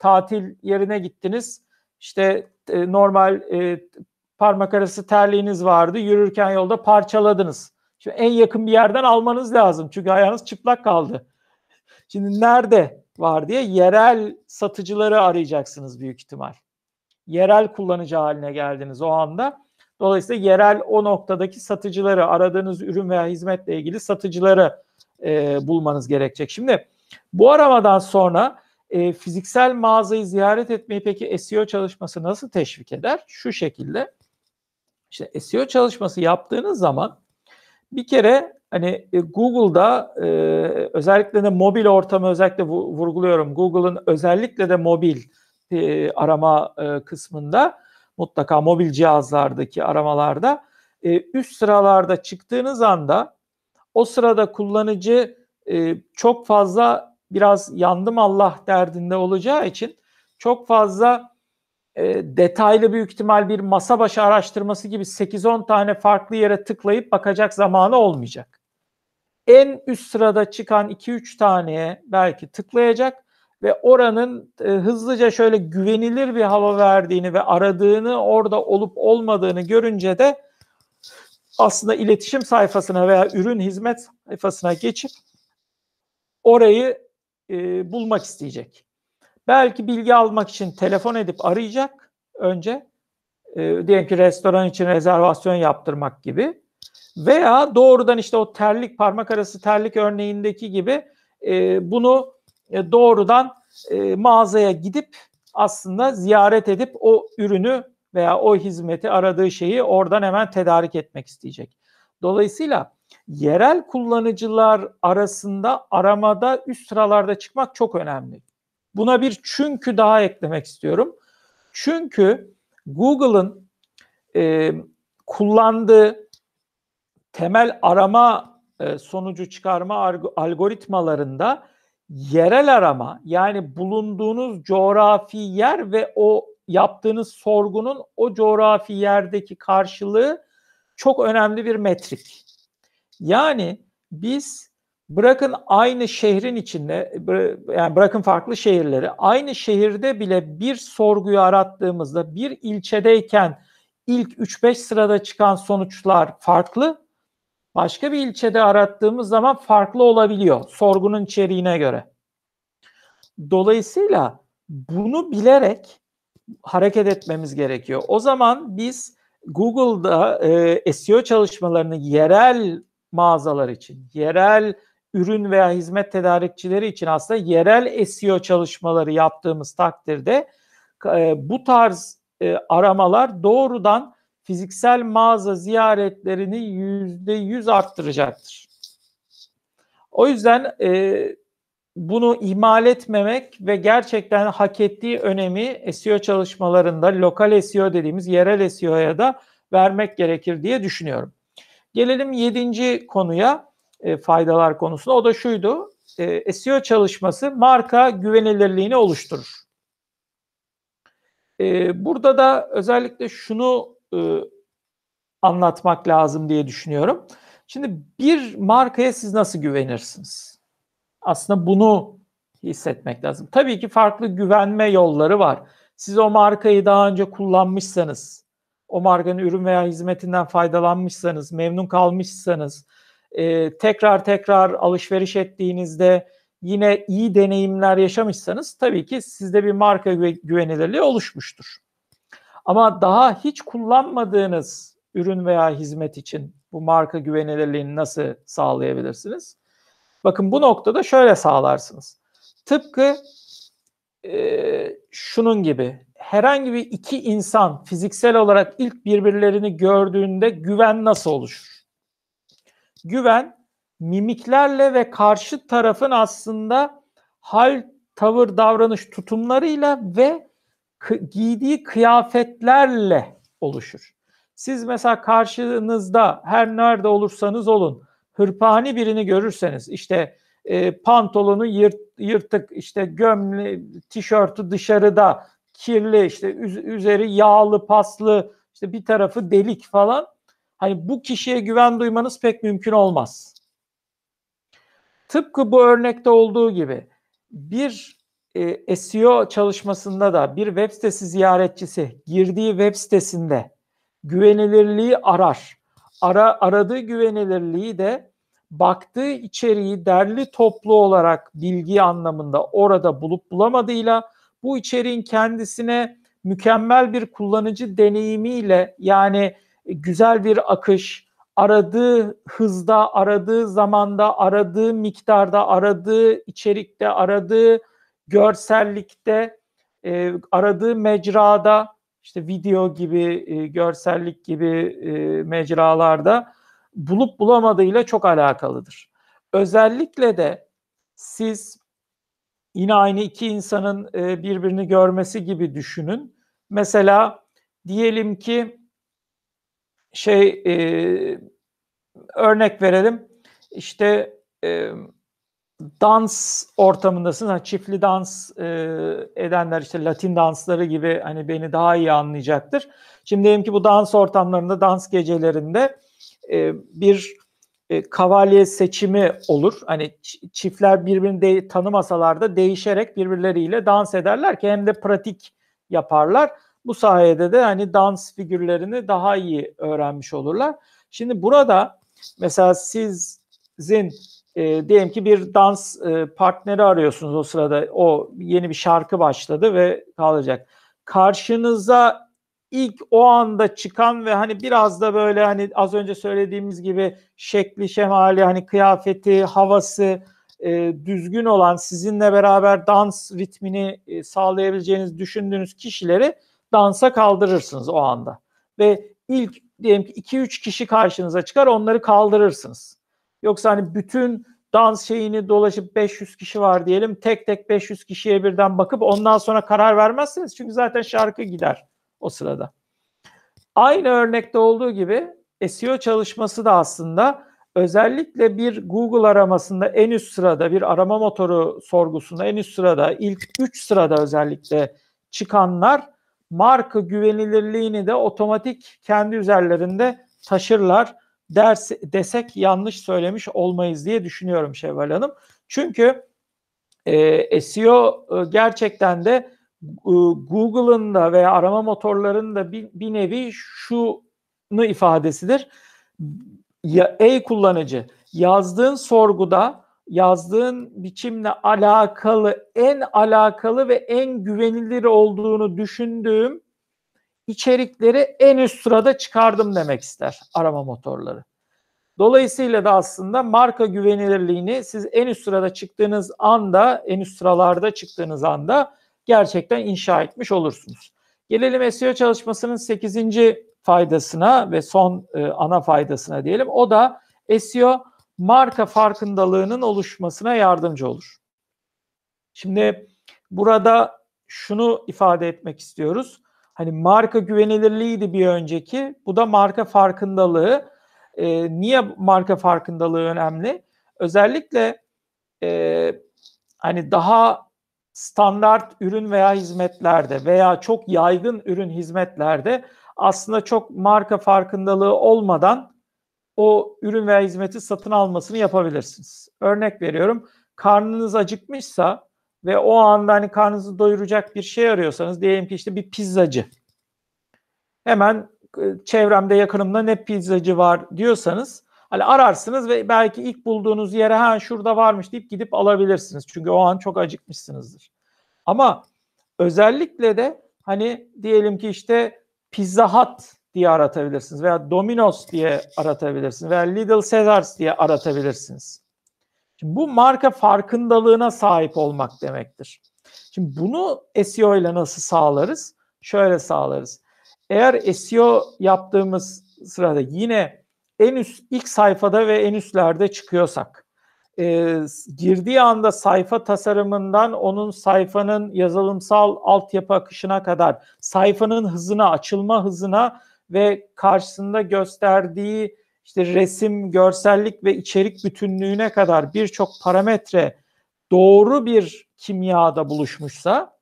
tatil yerine gittiniz işte e, normal e, parmak arası terliğiniz vardı yürürken yolda parçaladınız. Şimdi en yakın bir yerden almanız lazım çünkü ayağınız çıplak kaldı. Şimdi nerede var diye yerel satıcıları arayacaksınız büyük ihtimal. Yerel kullanıcı haline geldiniz o anda. Dolayısıyla yerel o noktadaki satıcıları, aradığınız ürün veya hizmetle ilgili satıcıları e, bulmanız gerekecek. Şimdi bu aramadan sonra e, fiziksel mağazayı ziyaret etmeyi peki SEO çalışması nasıl teşvik eder? Şu şekilde. İşte SEO çalışması yaptığınız zaman bir kere hani e, Google'da e, özellikle de mobil ortamı özellikle vurguluyorum. Google'ın özellikle de mobil e, arama e, kısmında mutlaka mobil cihazlardaki aramalarda e, üst sıralarda çıktığınız anda o sırada kullanıcı e, çok fazla biraz yandım Allah derdinde olacağı için çok fazla e, detaylı büyük ihtimal bir masa başı araştırması gibi 8-10 tane farklı yere tıklayıp bakacak zamanı olmayacak. En üst sırada çıkan 2-3 taneye belki tıklayacak ve oranın e, hızlıca şöyle güvenilir bir hava verdiğini ve aradığını orada olup olmadığını görünce de aslında iletişim sayfasına veya ürün hizmet sayfasına geçip orayı e, bulmak isteyecek. Belki bilgi almak için telefon edip arayacak önce. E, diyelim ki restoran için rezervasyon yaptırmak gibi. Veya doğrudan işte o terlik parmak arası terlik örneğindeki gibi e, bunu e, doğrudan e, mağazaya gidip aslında ziyaret edip o ürünü veya o hizmeti aradığı şeyi oradan hemen tedarik etmek isteyecek. Dolayısıyla yerel kullanıcılar arasında aramada üst sıralarda çıkmak çok önemli. Buna bir çünkü daha eklemek istiyorum. Çünkü Google'ın e, kullandığı temel arama e, sonucu çıkarma algoritmalarında yerel arama yani bulunduğunuz coğrafi yer ve o yaptığınız sorgunun o coğrafi yerdeki karşılığı çok önemli bir metrik. Yani biz bırakın aynı şehrin içinde yani bırakın farklı şehirleri aynı şehirde bile bir sorguyu arattığımızda bir ilçedeyken ilk 3-5 sırada çıkan sonuçlar farklı. Başka bir ilçede arattığımız zaman farklı olabiliyor sorgunun içeriğine göre. Dolayısıyla bunu bilerek hareket etmemiz gerekiyor. O zaman biz Google'da e, SEO çalışmalarını yerel mağazalar için, yerel ürün veya hizmet tedarikçileri için aslında yerel SEO çalışmaları yaptığımız takdirde e, bu tarz e, aramalar doğrudan fiziksel mağaza ziyaretlerini yüzde yüz arttıracaktır. O yüzden e, bunu ihmal etmemek ve gerçekten hak ettiği önemi SEO çalışmalarında lokal SEO dediğimiz yerel SEO'ya da vermek gerekir diye düşünüyorum. Gelelim yedinci konuya e, faydalar konusuna. O da şuydu. E, SEO çalışması marka güvenilirliğini oluşturur. E, burada da özellikle şunu e, anlatmak lazım diye düşünüyorum. Şimdi bir markaya siz nasıl güvenirsiniz? Aslında bunu hissetmek lazım. Tabii ki farklı güvenme yolları var. Siz o markayı daha önce kullanmışsanız, o markanın ürün veya hizmetinden faydalanmışsanız, memnun kalmışsanız, e, tekrar tekrar alışveriş ettiğinizde yine iyi deneyimler yaşamışsanız tabii ki sizde bir marka güvenilirliği oluşmuştur. Ama daha hiç kullanmadığınız ürün veya hizmet için bu marka güvenilirliğini nasıl sağlayabilirsiniz? Bakın bu noktada şöyle sağlarsınız. Tıpkı e, şunun gibi herhangi bir iki insan fiziksel olarak ilk birbirlerini gördüğünde güven nasıl oluşur? Güven mimiklerle ve karşı tarafın aslında hal, tavır, davranış tutumlarıyla ve giydiği kıyafetlerle oluşur. Siz mesela karşınızda her nerede olursanız olun hırpani birini görürseniz işte e, pantolonu yırt, yırtık işte gömle tişörtü dışarıda kirli işte üzeri yağlı paslı işte bir tarafı delik falan hani bu kişiye güven duymanız pek mümkün olmaz. Tıpkı bu örnekte olduğu gibi bir e, SEO çalışmasında da bir web sitesi ziyaretçisi girdiği web sitesinde güvenilirliği arar. Ara, aradığı güvenilirliği de baktığı içeriği derli toplu olarak bilgi anlamında orada bulup bulamadığıyla bu içeriğin kendisine mükemmel bir kullanıcı deneyimiyle yani güzel bir akış, aradığı hızda, aradığı zamanda, aradığı miktarda, aradığı içerikte, aradığı görsellikte, e, aradığı mecrada, işte video gibi, e, görsellik gibi e, mecralarda bulup bulamadığıyla çok alakalıdır. Özellikle de siz yine aynı iki insanın e, birbirini görmesi gibi düşünün. Mesela diyelim ki şey e, örnek verelim işte e, dans ortamındasınız. çiftli dans e, edenler işte Latin dansları gibi hani beni daha iyi anlayacaktır. Şimdi diyelim ki bu dans ortamlarında, dans gecelerinde e, bir e, kavalye seçimi olur. Hani çiftler birbirini de, tanımasalar da değişerek birbirleriyle dans ederler ki hem de pratik yaparlar. Bu sayede de hani dans figürlerini daha iyi öğrenmiş olurlar. Şimdi burada mesela sizin e, diyelim ki bir dans e, partneri arıyorsunuz o sırada o yeni bir şarkı başladı ve kalacak. Karşınıza ilk o anda çıkan ve hani biraz da böyle hani az önce söylediğimiz gibi şekli, şemali, hani kıyafeti, havası e, düzgün olan sizinle beraber dans ritmini e, sağlayabileceğiniz düşündüğünüz kişileri dansa kaldırırsınız o anda. Ve ilk diyelim ki 2-3 kişi karşınıza çıkar onları kaldırırsınız. Yoksa hani bütün dans şeyini dolaşıp 500 kişi var diyelim tek tek 500 kişiye birden bakıp ondan sonra karar vermezsiniz. Çünkü zaten şarkı gider o sırada. Aynı örnekte olduğu gibi SEO çalışması da aslında özellikle bir Google aramasında en üst sırada bir arama motoru sorgusunda en üst sırada ilk 3 sırada özellikle çıkanlar marka güvenilirliğini de otomatik kendi üzerlerinde taşırlar ders, desek yanlış söylemiş olmayız diye düşünüyorum Şevval Hanım. Çünkü e, SEO e, gerçekten de Google'ın da veya arama motorlarının da bir, bir nevi şunu ifadesidir. Ya, ey kullanıcı yazdığın sorguda yazdığın biçimle alakalı en alakalı ve en güvenilir olduğunu düşündüğüm içerikleri en üst sırada çıkardım demek ister arama motorları. Dolayısıyla da aslında marka güvenilirliğini siz en üst sırada çıktığınız anda, en üst sıralarda çıktığınız anda gerçekten inşa etmiş olursunuz. Gelelim SEO çalışmasının 8. faydasına ve son e, ana faydasına diyelim. O da SEO marka farkındalığının oluşmasına yardımcı olur. Şimdi burada şunu ifade etmek istiyoruz. Hani marka güvenilirliğiydi bir önceki. Bu da marka farkındalığı. E, niye marka farkındalığı önemli? Özellikle e, hani daha standart ürün veya hizmetlerde veya çok yaygın ürün hizmetlerde aslında çok marka farkındalığı olmadan o ürün veya hizmeti satın almasını yapabilirsiniz. Örnek veriyorum. Karnınız acıkmışsa ve o anda hani karnınızı doyuracak bir şey arıyorsanız diyelim ki işte bir pizzacı. Hemen e, çevremde yakınımda ne pizzacı var diyorsanız hani ararsınız ve belki ilk bulduğunuz yere ha şurada varmış deyip gidip alabilirsiniz. Çünkü o an çok acıkmışsınızdır. Ama özellikle de hani diyelim ki işte Pizza Hut diye aratabilirsiniz veya Domino's diye aratabilirsiniz veya Little Caesars diye aratabilirsiniz. Şimdi bu marka farkındalığına sahip olmak demektir. Şimdi bunu SEO ile nasıl sağlarız? Şöyle sağlarız. Eğer SEO yaptığımız sırada yine en üst ilk sayfada ve en üstlerde çıkıyorsak e, girdiği anda sayfa tasarımından onun sayfanın yazılımsal altyapı akışına kadar sayfanın hızına, açılma hızına ve karşısında gösterdiği işte resim, görsellik ve içerik bütünlüğüne kadar birçok parametre doğru bir kimyada buluşmuşsa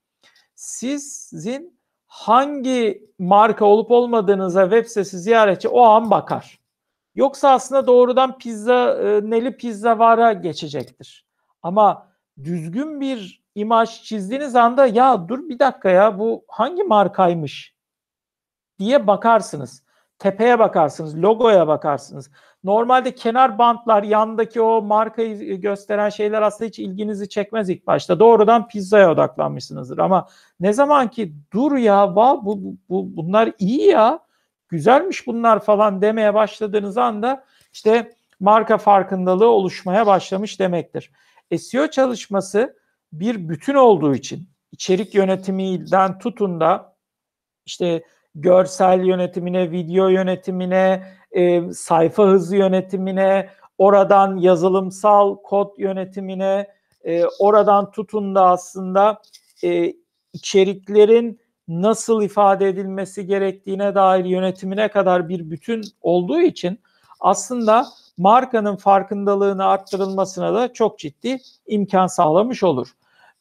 sizin hangi marka olup olmadığınıza web sitesi ziyaretçi o an bakar. Yoksa aslında doğrudan pizza e, neli pizza vara geçecektir. Ama düzgün bir imaj çizdiğiniz anda ya dur bir dakika ya bu hangi markaymış diye bakarsınız. Tepeye bakarsınız, logoya bakarsınız. Normalde kenar bantlar, yandaki o markayı gösteren şeyler aslında hiç ilginizi çekmez ilk başta. Doğrudan pizzaya odaklanmışsınızdır. Ama ne zaman ki dur ya bu, bu, bu bunlar iyi ya güzelmiş bunlar falan demeye başladığınız anda işte marka farkındalığı oluşmaya başlamış demektir. SEO çalışması bir bütün olduğu için içerik yönetiminden tutun da işte görsel yönetimine, video yönetimine, e, sayfa hızı yönetimine, oradan yazılımsal kod yönetimine, e, oradan tutun da aslında e, içeriklerin nasıl ifade edilmesi gerektiğine dair yönetimine kadar bir bütün olduğu için aslında markanın farkındalığını arttırılmasına da çok ciddi imkan sağlamış olur.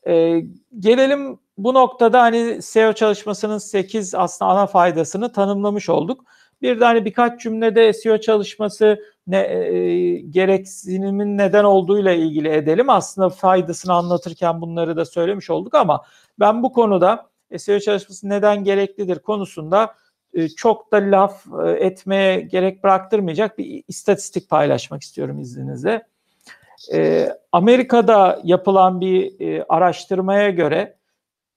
Ee, gelelim bu noktada hani SEO çalışmasının 8 aslında ana faydasını tanımlamış olduk. Bir de hani birkaç cümlede SEO çalışması ne e, gereksinimin neden olduğuyla ilgili edelim. Aslında faydasını anlatırken bunları da söylemiş olduk ama ben bu konuda SEO çalışması neden gereklidir konusunda e, çok da laf e, etmeye gerek bıraktırmayacak bir istatistik paylaşmak istiyorum izninizle. E, Amerika'da yapılan bir araştırmaya göre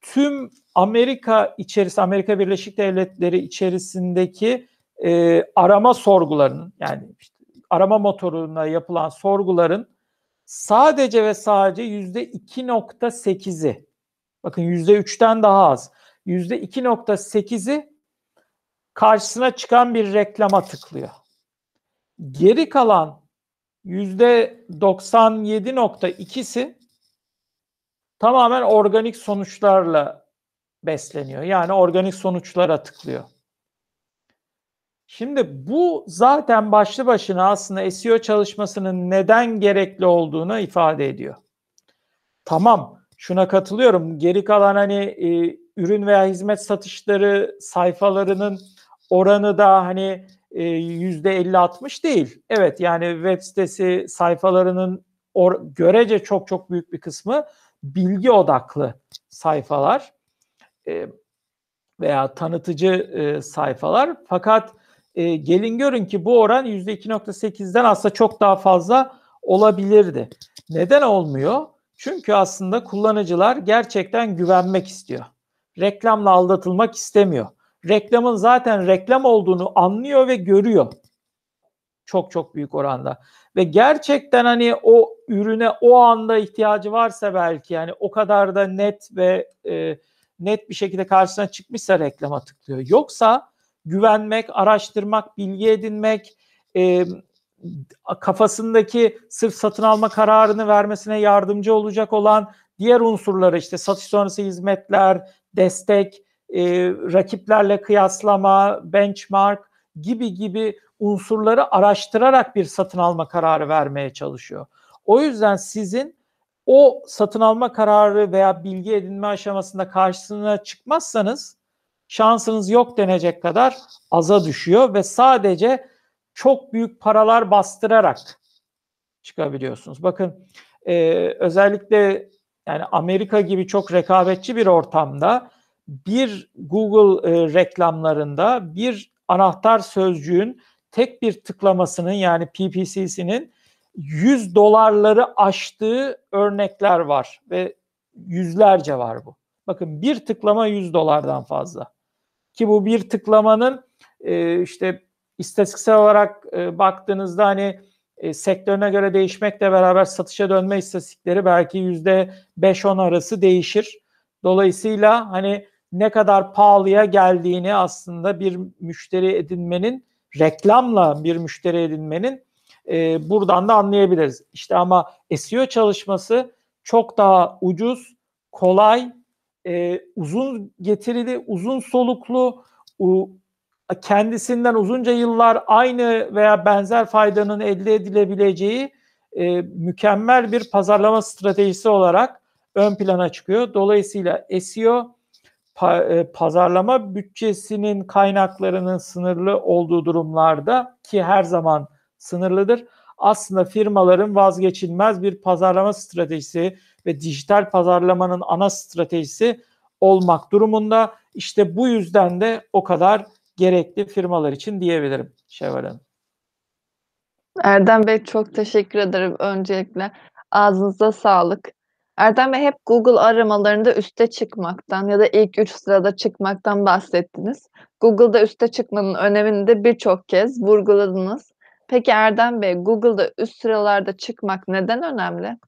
tüm Amerika içerisi Amerika Birleşik Devletleri içerisindeki arama sorgularının yani işte arama motoruna yapılan sorguların sadece ve sadece yüzde 2.8'i bakın yüzde 3'ten daha az yüzde 2.8'i karşısına çıkan bir reklama tıklıyor. Geri kalan yüzde 97.2'si tamamen organik sonuçlarla besleniyor. Yani organik sonuçlara tıklıyor. Şimdi bu zaten başlı başına aslında SEO çalışmasının neden gerekli olduğunu ifade ediyor. Tamam, şuna katılıyorum. Geri kalan hani e, ürün veya hizmet satışları sayfalarının oranı da hani e, yüzde 50-60 değil. Evet yani web sitesi sayfalarının or, görece çok çok büyük bir kısmı bilgi odaklı sayfalar e, veya tanıtıcı e, sayfalar. Fakat e, gelin görün ki bu oran %2.8'den aslında çok daha fazla olabilirdi. Neden olmuyor? Çünkü aslında kullanıcılar gerçekten güvenmek istiyor. Reklamla aldatılmak istemiyor. Reklamın zaten reklam olduğunu anlıyor ve görüyor. Çok çok büyük oranda. Ve gerçekten hani o ürüne o anda ihtiyacı varsa belki yani o kadar da net ve e, net bir şekilde karşısına çıkmışsa reklama tıklıyor. Yoksa güvenmek, araştırmak, bilgi edinmek, e, kafasındaki sırf satın alma kararını vermesine yardımcı olacak olan diğer unsurları işte satış sonrası hizmetler, destek, e, rakiplerle kıyaslama, benchmark gibi gibi unsurları araştırarak bir satın alma kararı vermeye çalışıyor. O yüzden sizin o satın alma kararı veya bilgi edinme aşamasında karşısına çıkmazsanız şansınız yok denecek kadar aza düşüyor ve sadece çok büyük paralar bastırarak çıkabiliyorsunuz. Bakın e, özellikle yani Amerika gibi çok rekabetçi bir ortamda bir Google e, reklamlarında bir anahtar sözcüğün tek bir tıklamasının yani PPC'sinin 100 dolarları aştığı örnekler var ve yüzlerce var bu. Bakın bir tıklama 100 dolardan fazla. Ki bu bir tıklamanın e, işte istatistiksel olarak e, baktığınızda hani e, sektörüne göre değişmekle beraber satışa dönme istatistikleri belki yüzde 5-10 arası değişir. Dolayısıyla hani ne kadar pahalıya geldiğini aslında bir müşteri edinmenin reklamla bir müşteri edinmenin e, buradan da anlayabiliriz. İşte ama SEO çalışması çok daha ucuz, kolay, e, uzun getirili, uzun soluklu, u, kendisinden uzunca yıllar aynı veya benzer faydanın elde edilebileceği e, mükemmel bir pazarlama stratejisi olarak ön plana çıkıyor. Dolayısıyla SEO pa, e, pazarlama bütçesinin kaynaklarının sınırlı olduğu durumlarda ki her zaman sınırlıdır. Aslında firmaların vazgeçilmez bir pazarlama stratejisi ve dijital pazarlamanın ana stratejisi olmak durumunda. İşte bu yüzden de o kadar gerekli firmalar için diyebilirim Şevval Hanım. Erdem Bey çok teşekkür ederim öncelikle. Ağzınıza sağlık. Erdem Bey hep Google aramalarında üste çıkmaktan ya da ilk üç sırada çıkmaktan bahsettiniz. Google'da üste çıkmanın önemini de birçok kez vurguladınız. Peki Erdem Bey, Google'da üst sıralarda çıkmak neden önemli?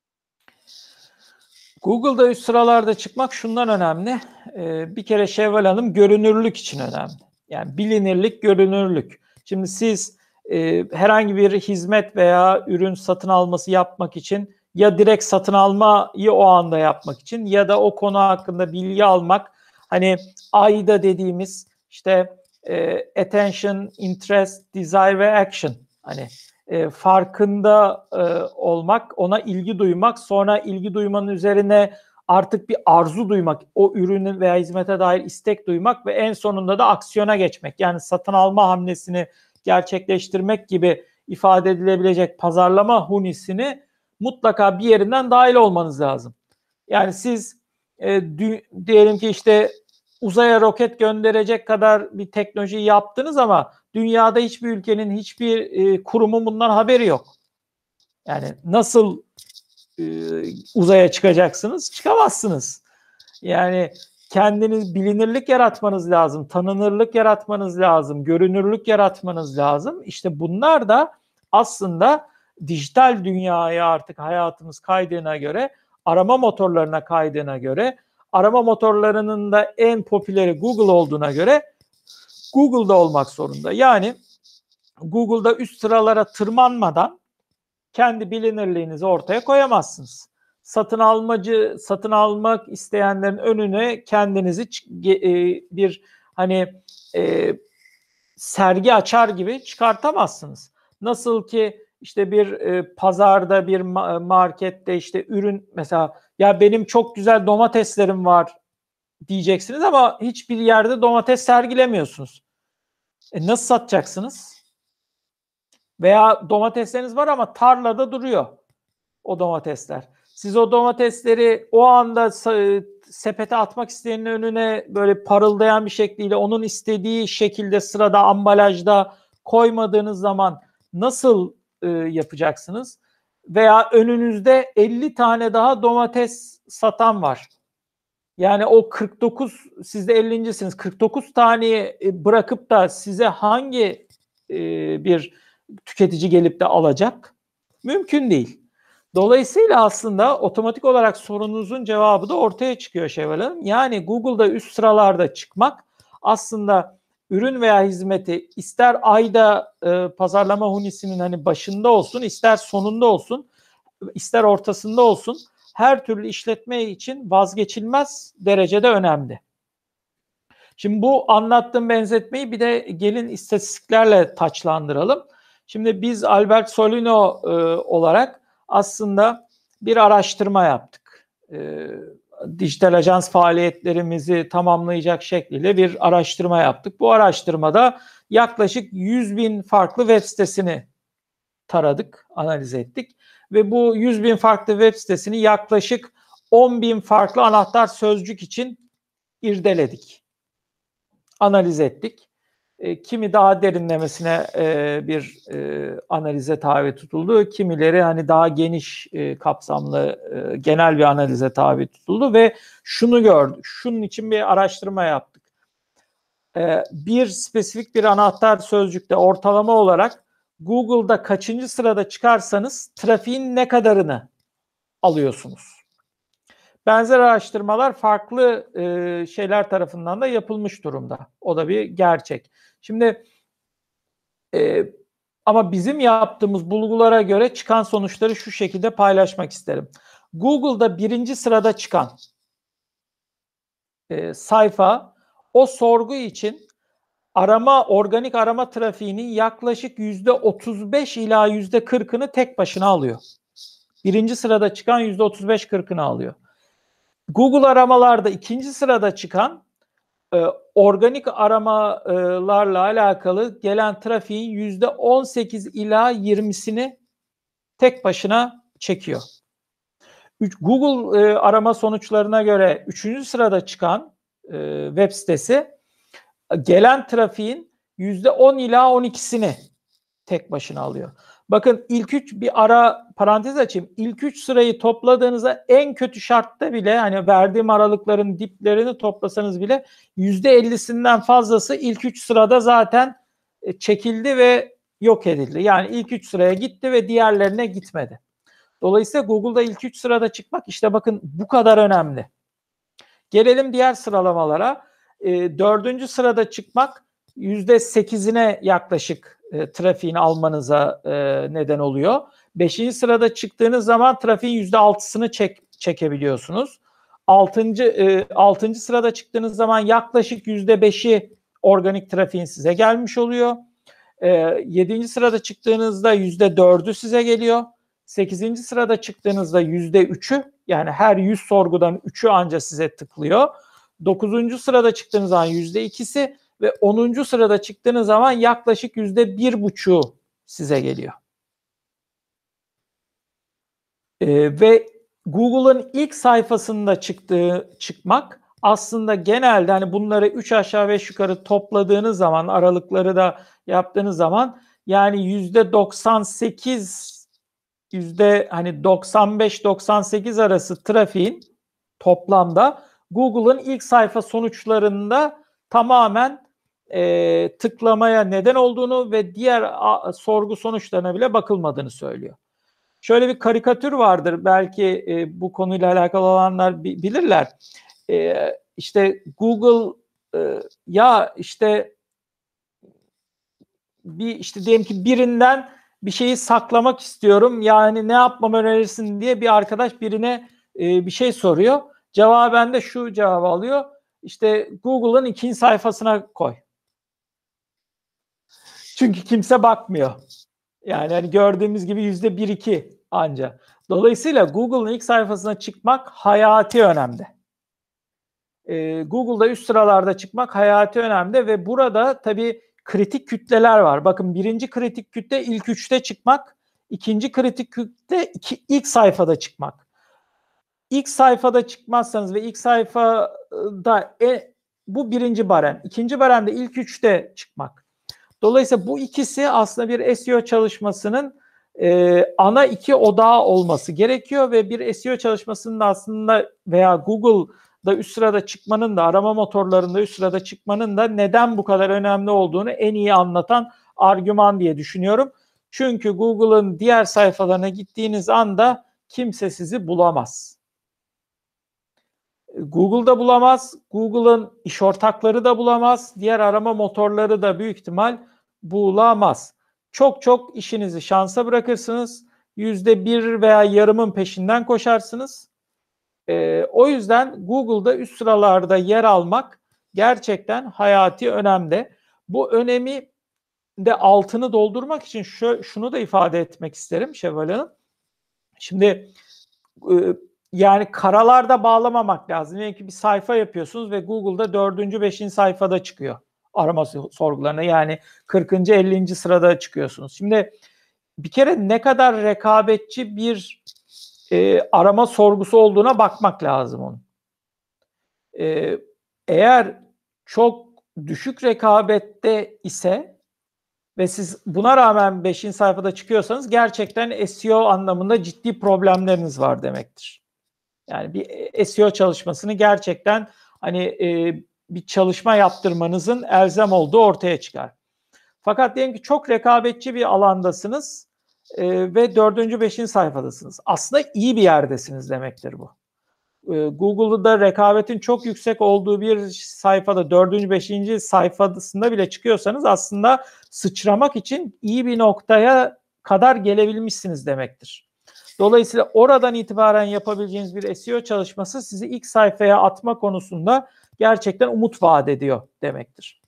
Google'da üst sıralarda çıkmak şundan önemli. Ee, bir kere Şevval Hanım görünürlük için önemli. Yani bilinirlik, görünürlük. Şimdi siz e, herhangi bir hizmet veya ürün satın alması yapmak için ya direkt satın almayı o anda yapmak için ya da o konu hakkında bilgi almak hani AIDA dediğimiz işte e, attention, interest, desire ve action hani e, farkında e, olmak, ona ilgi duymak, sonra ilgi duymanın üzerine artık bir arzu duymak, o ürünün veya hizmete dair istek duymak ve en sonunda da aksiyona geçmek. Yani satın alma hamlesini gerçekleştirmek gibi ifade edilebilecek pazarlama hunisini mutlaka bir yerinden dahil olmanız lazım. Yani siz e, diyelim ki işte uzaya roket gönderecek kadar bir teknoloji yaptınız ama dünyada hiçbir ülkenin hiçbir e, kurumun bundan haberi yok. Yani nasıl uzaya çıkacaksınız? Çıkamazsınız. Yani kendiniz bilinirlik yaratmanız lazım, tanınırlık yaratmanız lazım, görünürlük yaratmanız lazım. İşte bunlar da aslında dijital dünyaya artık hayatımız kaydığına göre, arama motorlarına kaydığına göre, arama motorlarının da en popüleri Google olduğuna göre Google'da olmak zorunda. Yani Google'da üst sıralara tırmanmadan kendi bilinirliğinizi ortaya koyamazsınız. Satın almacı, satın almak isteyenlerin önüne kendinizi e, bir hani e, sergi açar gibi çıkartamazsınız. Nasıl ki işte bir e, pazarda bir markette işte ürün mesela ya benim çok güzel domateslerim var diyeceksiniz ama hiçbir yerde domates sergilemiyorsunuz. E nasıl satacaksınız? Veya domatesleriniz var ama tarlada duruyor o domatesler. Siz o domatesleri o anda sepete atmak isteyenin önüne böyle parıldayan bir şekliyle onun istediği şekilde sırada ambalajda koymadığınız zaman nasıl e, yapacaksınız? Veya önünüzde 50 tane daha domates satan var. Yani o 49 siz de 50.siniz. 49 taneyi e, bırakıp da size hangi e, bir tüketici gelip de alacak? Mümkün değil. Dolayısıyla aslında otomatik olarak sorununuzun cevabı da ortaya çıkıyor Şevval Hanım. Yani Google'da üst sıralarda çıkmak aslında ürün veya hizmeti ister ayda e, pazarlama hunisinin hani başında olsun, ister sonunda olsun, ister ortasında olsun her türlü işletme için vazgeçilmez derecede önemli. Şimdi bu anlattığım benzetmeyi bir de gelin istatistiklerle taçlandıralım. Şimdi biz Albert Solino e, olarak aslında bir araştırma yaptık. E, dijital ajans faaliyetlerimizi tamamlayacak şekliyle bir araştırma yaptık. Bu araştırmada yaklaşık 100 bin farklı web sitesini taradık, analiz ettik. Ve bu 100 bin farklı web sitesini yaklaşık 10 bin farklı anahtar sözcük için irdeledik. Analiz ettik. E, kimi daha derinlemesine e, bir e, analize tabi tutuldu. Kimileri hani daha geniş e, kapsamlı e, genel bir analize tabi tutuldu ve şunu gördük. Şunun için bir araştırma yaptık. E, bir spesifik bir anahtar sözcükte ortalama olarak Google'da kaçıncı sırada çıkarsanız trafiğin ne kadarını alıyorsunuz? Benzer araştırmalar farklı e, şeyler tarafından da yapılmış durumda. O da bir gerçek. Şimdi e, ama bizim yaptığımız bulgulara göre çıkan sonuçları şu şekilde paylaşmak isterim. Google'da birinci sırada çıkan e, sayfa o sorgu için arama organik arama trafiğinin yaklaşık yüzde 35 ila yüzde 40'ını tek başına alıyor. Birinci sırada çıkan yüzde 35-40'ını alıyor. Google aramalarda ikinci sırada çıkan e, organik aramalarla alakalı gelen trafiğin yüzde 18 ila 20'sini tek başına çekiyor. Google e, arama sonuçlarına göre üçüncü sırada çıkan e, web sitesi gelen trafiğin yüzde 10 ila 12'sini tek başına alıyor. Bakın ilk üç bir ara parantez açayım. İlk üç sırayı topladığınızda en kötü şartta bile hani verdiğim aralıkların diplerini toplasanız bile yüzde ellisinden fazlası ilk üç sırada zaten e, çekildi ve yok edildi. Yani ilk üç sıraya gitti ve diğerlerine gitmedi. Dolayısıyla Google'da ilk üç sırada çıkmak işte bakın bu kadar önemli. Gelelim diğer sıralamalara. E, dördüncü sırada çıkmak yüzde sekizine yaklaşık e, trafiğini almanıza e, neden oluyor. Beşinci sırada çıktığınız zaman trafiğin yüzde altısını çek, çekebiliyorsunuz. Altıncı, e, altıncı sırada çıktığınız zaman yaklaşık yüzde beşi organik trafiğin size gelmiş oluyor. E, yedinci sırada çıktığınızda yüzde dördü size geliyor. Sekizinci sırada çıktığınızda yüzde üçü yani her yüz sorgudan üçü anca size tıklıyor. Dokuzuncu sırada çıktığınız zaman yüzde ikisi ve 10. sırada çıktığınız zaman yaklaşık yüzde bir buçuğu size geliyor. Ee, ve Google'ın ilk sayfasında çıktığı çıkmak aslında genelde hani bunları 3 aşağı 5 yukarı topladığınız zaman aralıkları da yaptığınız zaman yani yüzde 98 yüzde hani 95-98 arası trafiğin toplamda Google'ın ilk sayfa sonuçlarında tamamen e, tıklamaya neden olduğunu ve diğer a, sorgu sonuçlarına bile bakılmadığını söylüyor. Şöyle bir karikatür vardır belki e, bu konuyla alakalı olanlar bilirler. E, işte Google e, ya işte bir işte diyelim ki birinden bir şeyi saklamak istiyorum. Yani ne yapmam önerirsin diye bir arkadaş birine e, bir şey soruyor. Cevaben de şu cevabı alıyor. İşte Google'ın ikinci sayfasına koy. Çünkü kimse bakmıyor. Yani hani gördüğümüz gibi yüzde bir iki anca. Dolayısıyla Google'ın ilk sayfasına çıkmak hayati önemli. Ee, Google'da üst sıralarda çıkmak hayati önemli ve burada tabii kritik kütleler var. Bakın birinci kritik kütle ilk üçte çıkmak, ikinci kritik kütle iki, ilk sayfada çıkmak. İlk sayfada çıkmazsanız ve ilk sayfada e, bu birinci barem. İkinci baremde ilk üçte çıkmak. Dolayısıyla bu ikisi aslında bir SEO çalışmasının e, ana iki odağı olması gerekiyor ve bir SEO çalışmasının aslında veya Google'da üst sırada çıkmanın da arama motorlarında üst sırada çıkmanın da neden bu kadar önemli olduğunu en iyi anlatan argüman diye düşünüyorum. Çünkü Google'ın diğer sayfalarına gittiğiniz anda kimse sizi bulamaz. Google'da bulamaz, Google'ın iş ortakları da bulamaz, diğer arama motorları da büyük ihtimal bulamaz. Çok çok işinizi şansa bırakırsınız. Yüzde bir veya yarımın peşinden koşarsınız. Ee, o yüzden Google'da üst sıralarda yer almak gerçekten hayati önemde. Bu önemi de altını doldurmak için şu, şunu da ifade etmek isterim Şevval Hanım. Şimdi e, yani karalarda bağlamamak lazım. Yani ki bir sayfa yapıyorsunuz ve Google'da dördüncü, beşinci sayfada çıkıyor arama sorgularına. Yani 40. 50. sırada çıkıyorsunuz. Şimdi bir kere ne kadar rekabetçi bir e, arama sorgusu olduğuna bakmak lazım onun. E, eğer çok düşük rekabette ise ve siz buna rağmen 5. sayfada çıkıyorsanız gerçekten SEO anlamında ciddi problemleriniz var demektir. Yani bir SEO çalışmasını gerçekten hani e, bir çalışma yaptırmanızın elzem olduğu ortaya çıkar. Fakat diyelim ki çok rekabetçi bir alandasınız e, ve dördüncü, beşinci sayfadasınız. Aslında iyi bir yerdesiniz demektir bu. E, Google'da rekabetin çok yüksek olduğu bir sayfada, dördüncü, beşinci sayfasında bile çıkıyorsanız aslında sıçramak için iyi bir noktaya kadar gelebilmişsiniz demektir. Dolayısıyla oradan itibaren yapabileceğiniz bir SEO çalışması sizi ilk sayfaya atma konusunda gerçekten umut vaat ediyor demektir.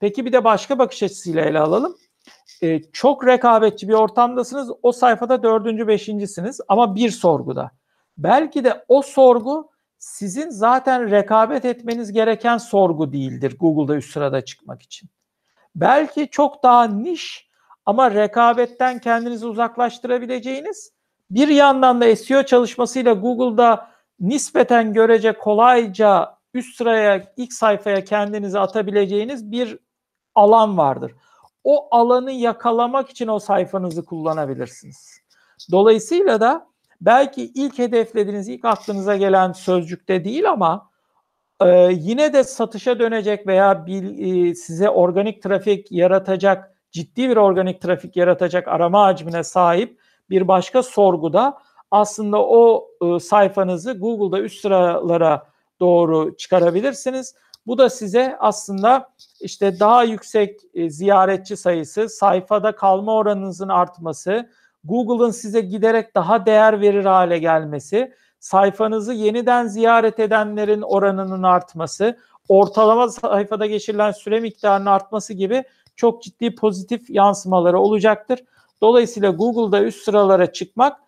Peki bir de başka bakış açısıyla ele alalım. Ee, çok rekabetçi bir ortamdasınız. O sayfada dördüncü, beşincisiniz ama bir sorguda. Belki de o sorgu sizin zaten rekabet etmeniz gereken sorgu değildir Google'da üst sırada çıkmak için. Belki çok daha niş ama rekabetten kendinizi uzaklaştırabileceğiniz bir yandan da SEO çalışmasıyla Google'da nispeten görece kolayca üst sıraya ilk sayfaya kendinizi atabileceğiniz bir alan vardır. O alanı yakalamak için o sayfanızı kullanabilirsiniz. Dolayısıyla da belki ilk hedeflediğiniz, ilk aklınıza gelen sözcükte değil ama e, yine de satışa dönecek veya bir, e, size organik trafik yaratacak, ciddi bir organik trafik yaratacak arama hacmine sahip bir başka sorguda aslında o e, sayfanızı Google'da üst sıralara doğru çıkarabilirsiniz. Bu da size aslında işte daha yüksek e, ziyaretçi sayısı, sayfada kalma oranınızın artması, Google'ın size giderek daha değer verir hale gelmesi, sayfanızı yeniden ziyaret edenlerin oranının artması, ortalama sayfada geçirilen süre miktarının artması gibi çok ciddi pozitif yansımaları olacaktır. Dolayısıyla Google'da üst sıralara çıkmak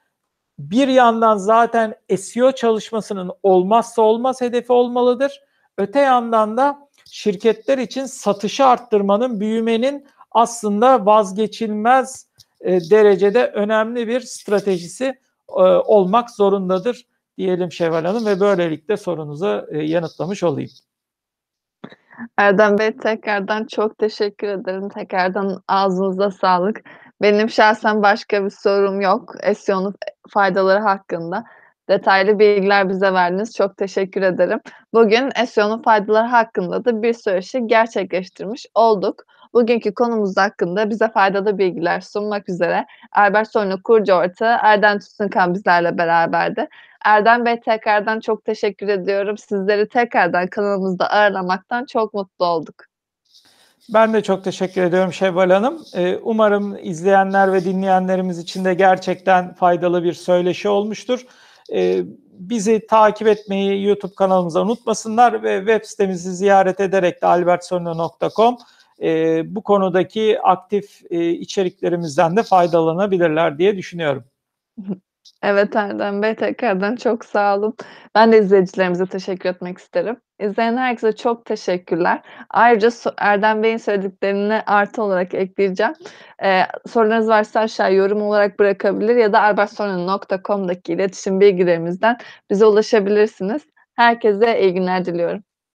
bir yandan zaten SEO çalışmasının olmazsa olmaz hedefi olmalıdır. Öte yandan da şirketler için satışı arttırmanın, büyümenin aslında vazgeçilmez eee, derecede önemli bir stratejisi, eee, olmak zorundadır diyelim Şevval Hanım ve böylelikle sorunuzu, eee, yanıtlamış olayım. Erdem Bey, tekrardan çok teşekkür ederim. Tekrardan ağzınıza sağlık. Benim şahsen başka bir sorum yok. SEO'nun faydaları hakkında. Detaylı bilgiler bize verdiniz. Çok teşekkür ederim. Bugün SEO'nun faydaları hakkında da bir söyleşi gerçekleştirmiş olduk. Bugünkü konumuz hakkında bize faydalı bilgiler sunmak üzere Albert Sorun'un kurucu ortağı Erdem Tütünkan bizlerle beraberdi. Erdem Bey, tekrardan çok teşekkür ediyorum. Sizleri tekrardan kanalımızda ağırlamaktan çok mutlu olduk. Ben de çok teşekkür ediyorum Şevval Hanım. Eee, umarım izleyenler ve dinleyenlerimiz için de gerçekten faydalı bir söyleşi olmuştur. Eee, bizi takip etmeyi YouTube kanalımıza unutmasınlar ve web sitemizi ziyaret ederek de albertsorno.com eee, bu konudaki aktif, eee, içeriklerimizden de faydalanabilirler diye düşünüyorum. Evet Erdem Bey, tekrardan çok sağ olun. Ben de izleyicilerimize teşekkür etmek isterim. İzleyen herkese çok teşekkürler. Ayrıca so Erdem Bey'in söylediklerini artı olarak ekleyeceğim. Eee, sorularınız varsa aşağıya yorum olarak bırakabilir ya da albertsorno.com'daki iletişim bilgilerimizden bize ulaşabilirsiniz. Herkese iyi günler diliyorum.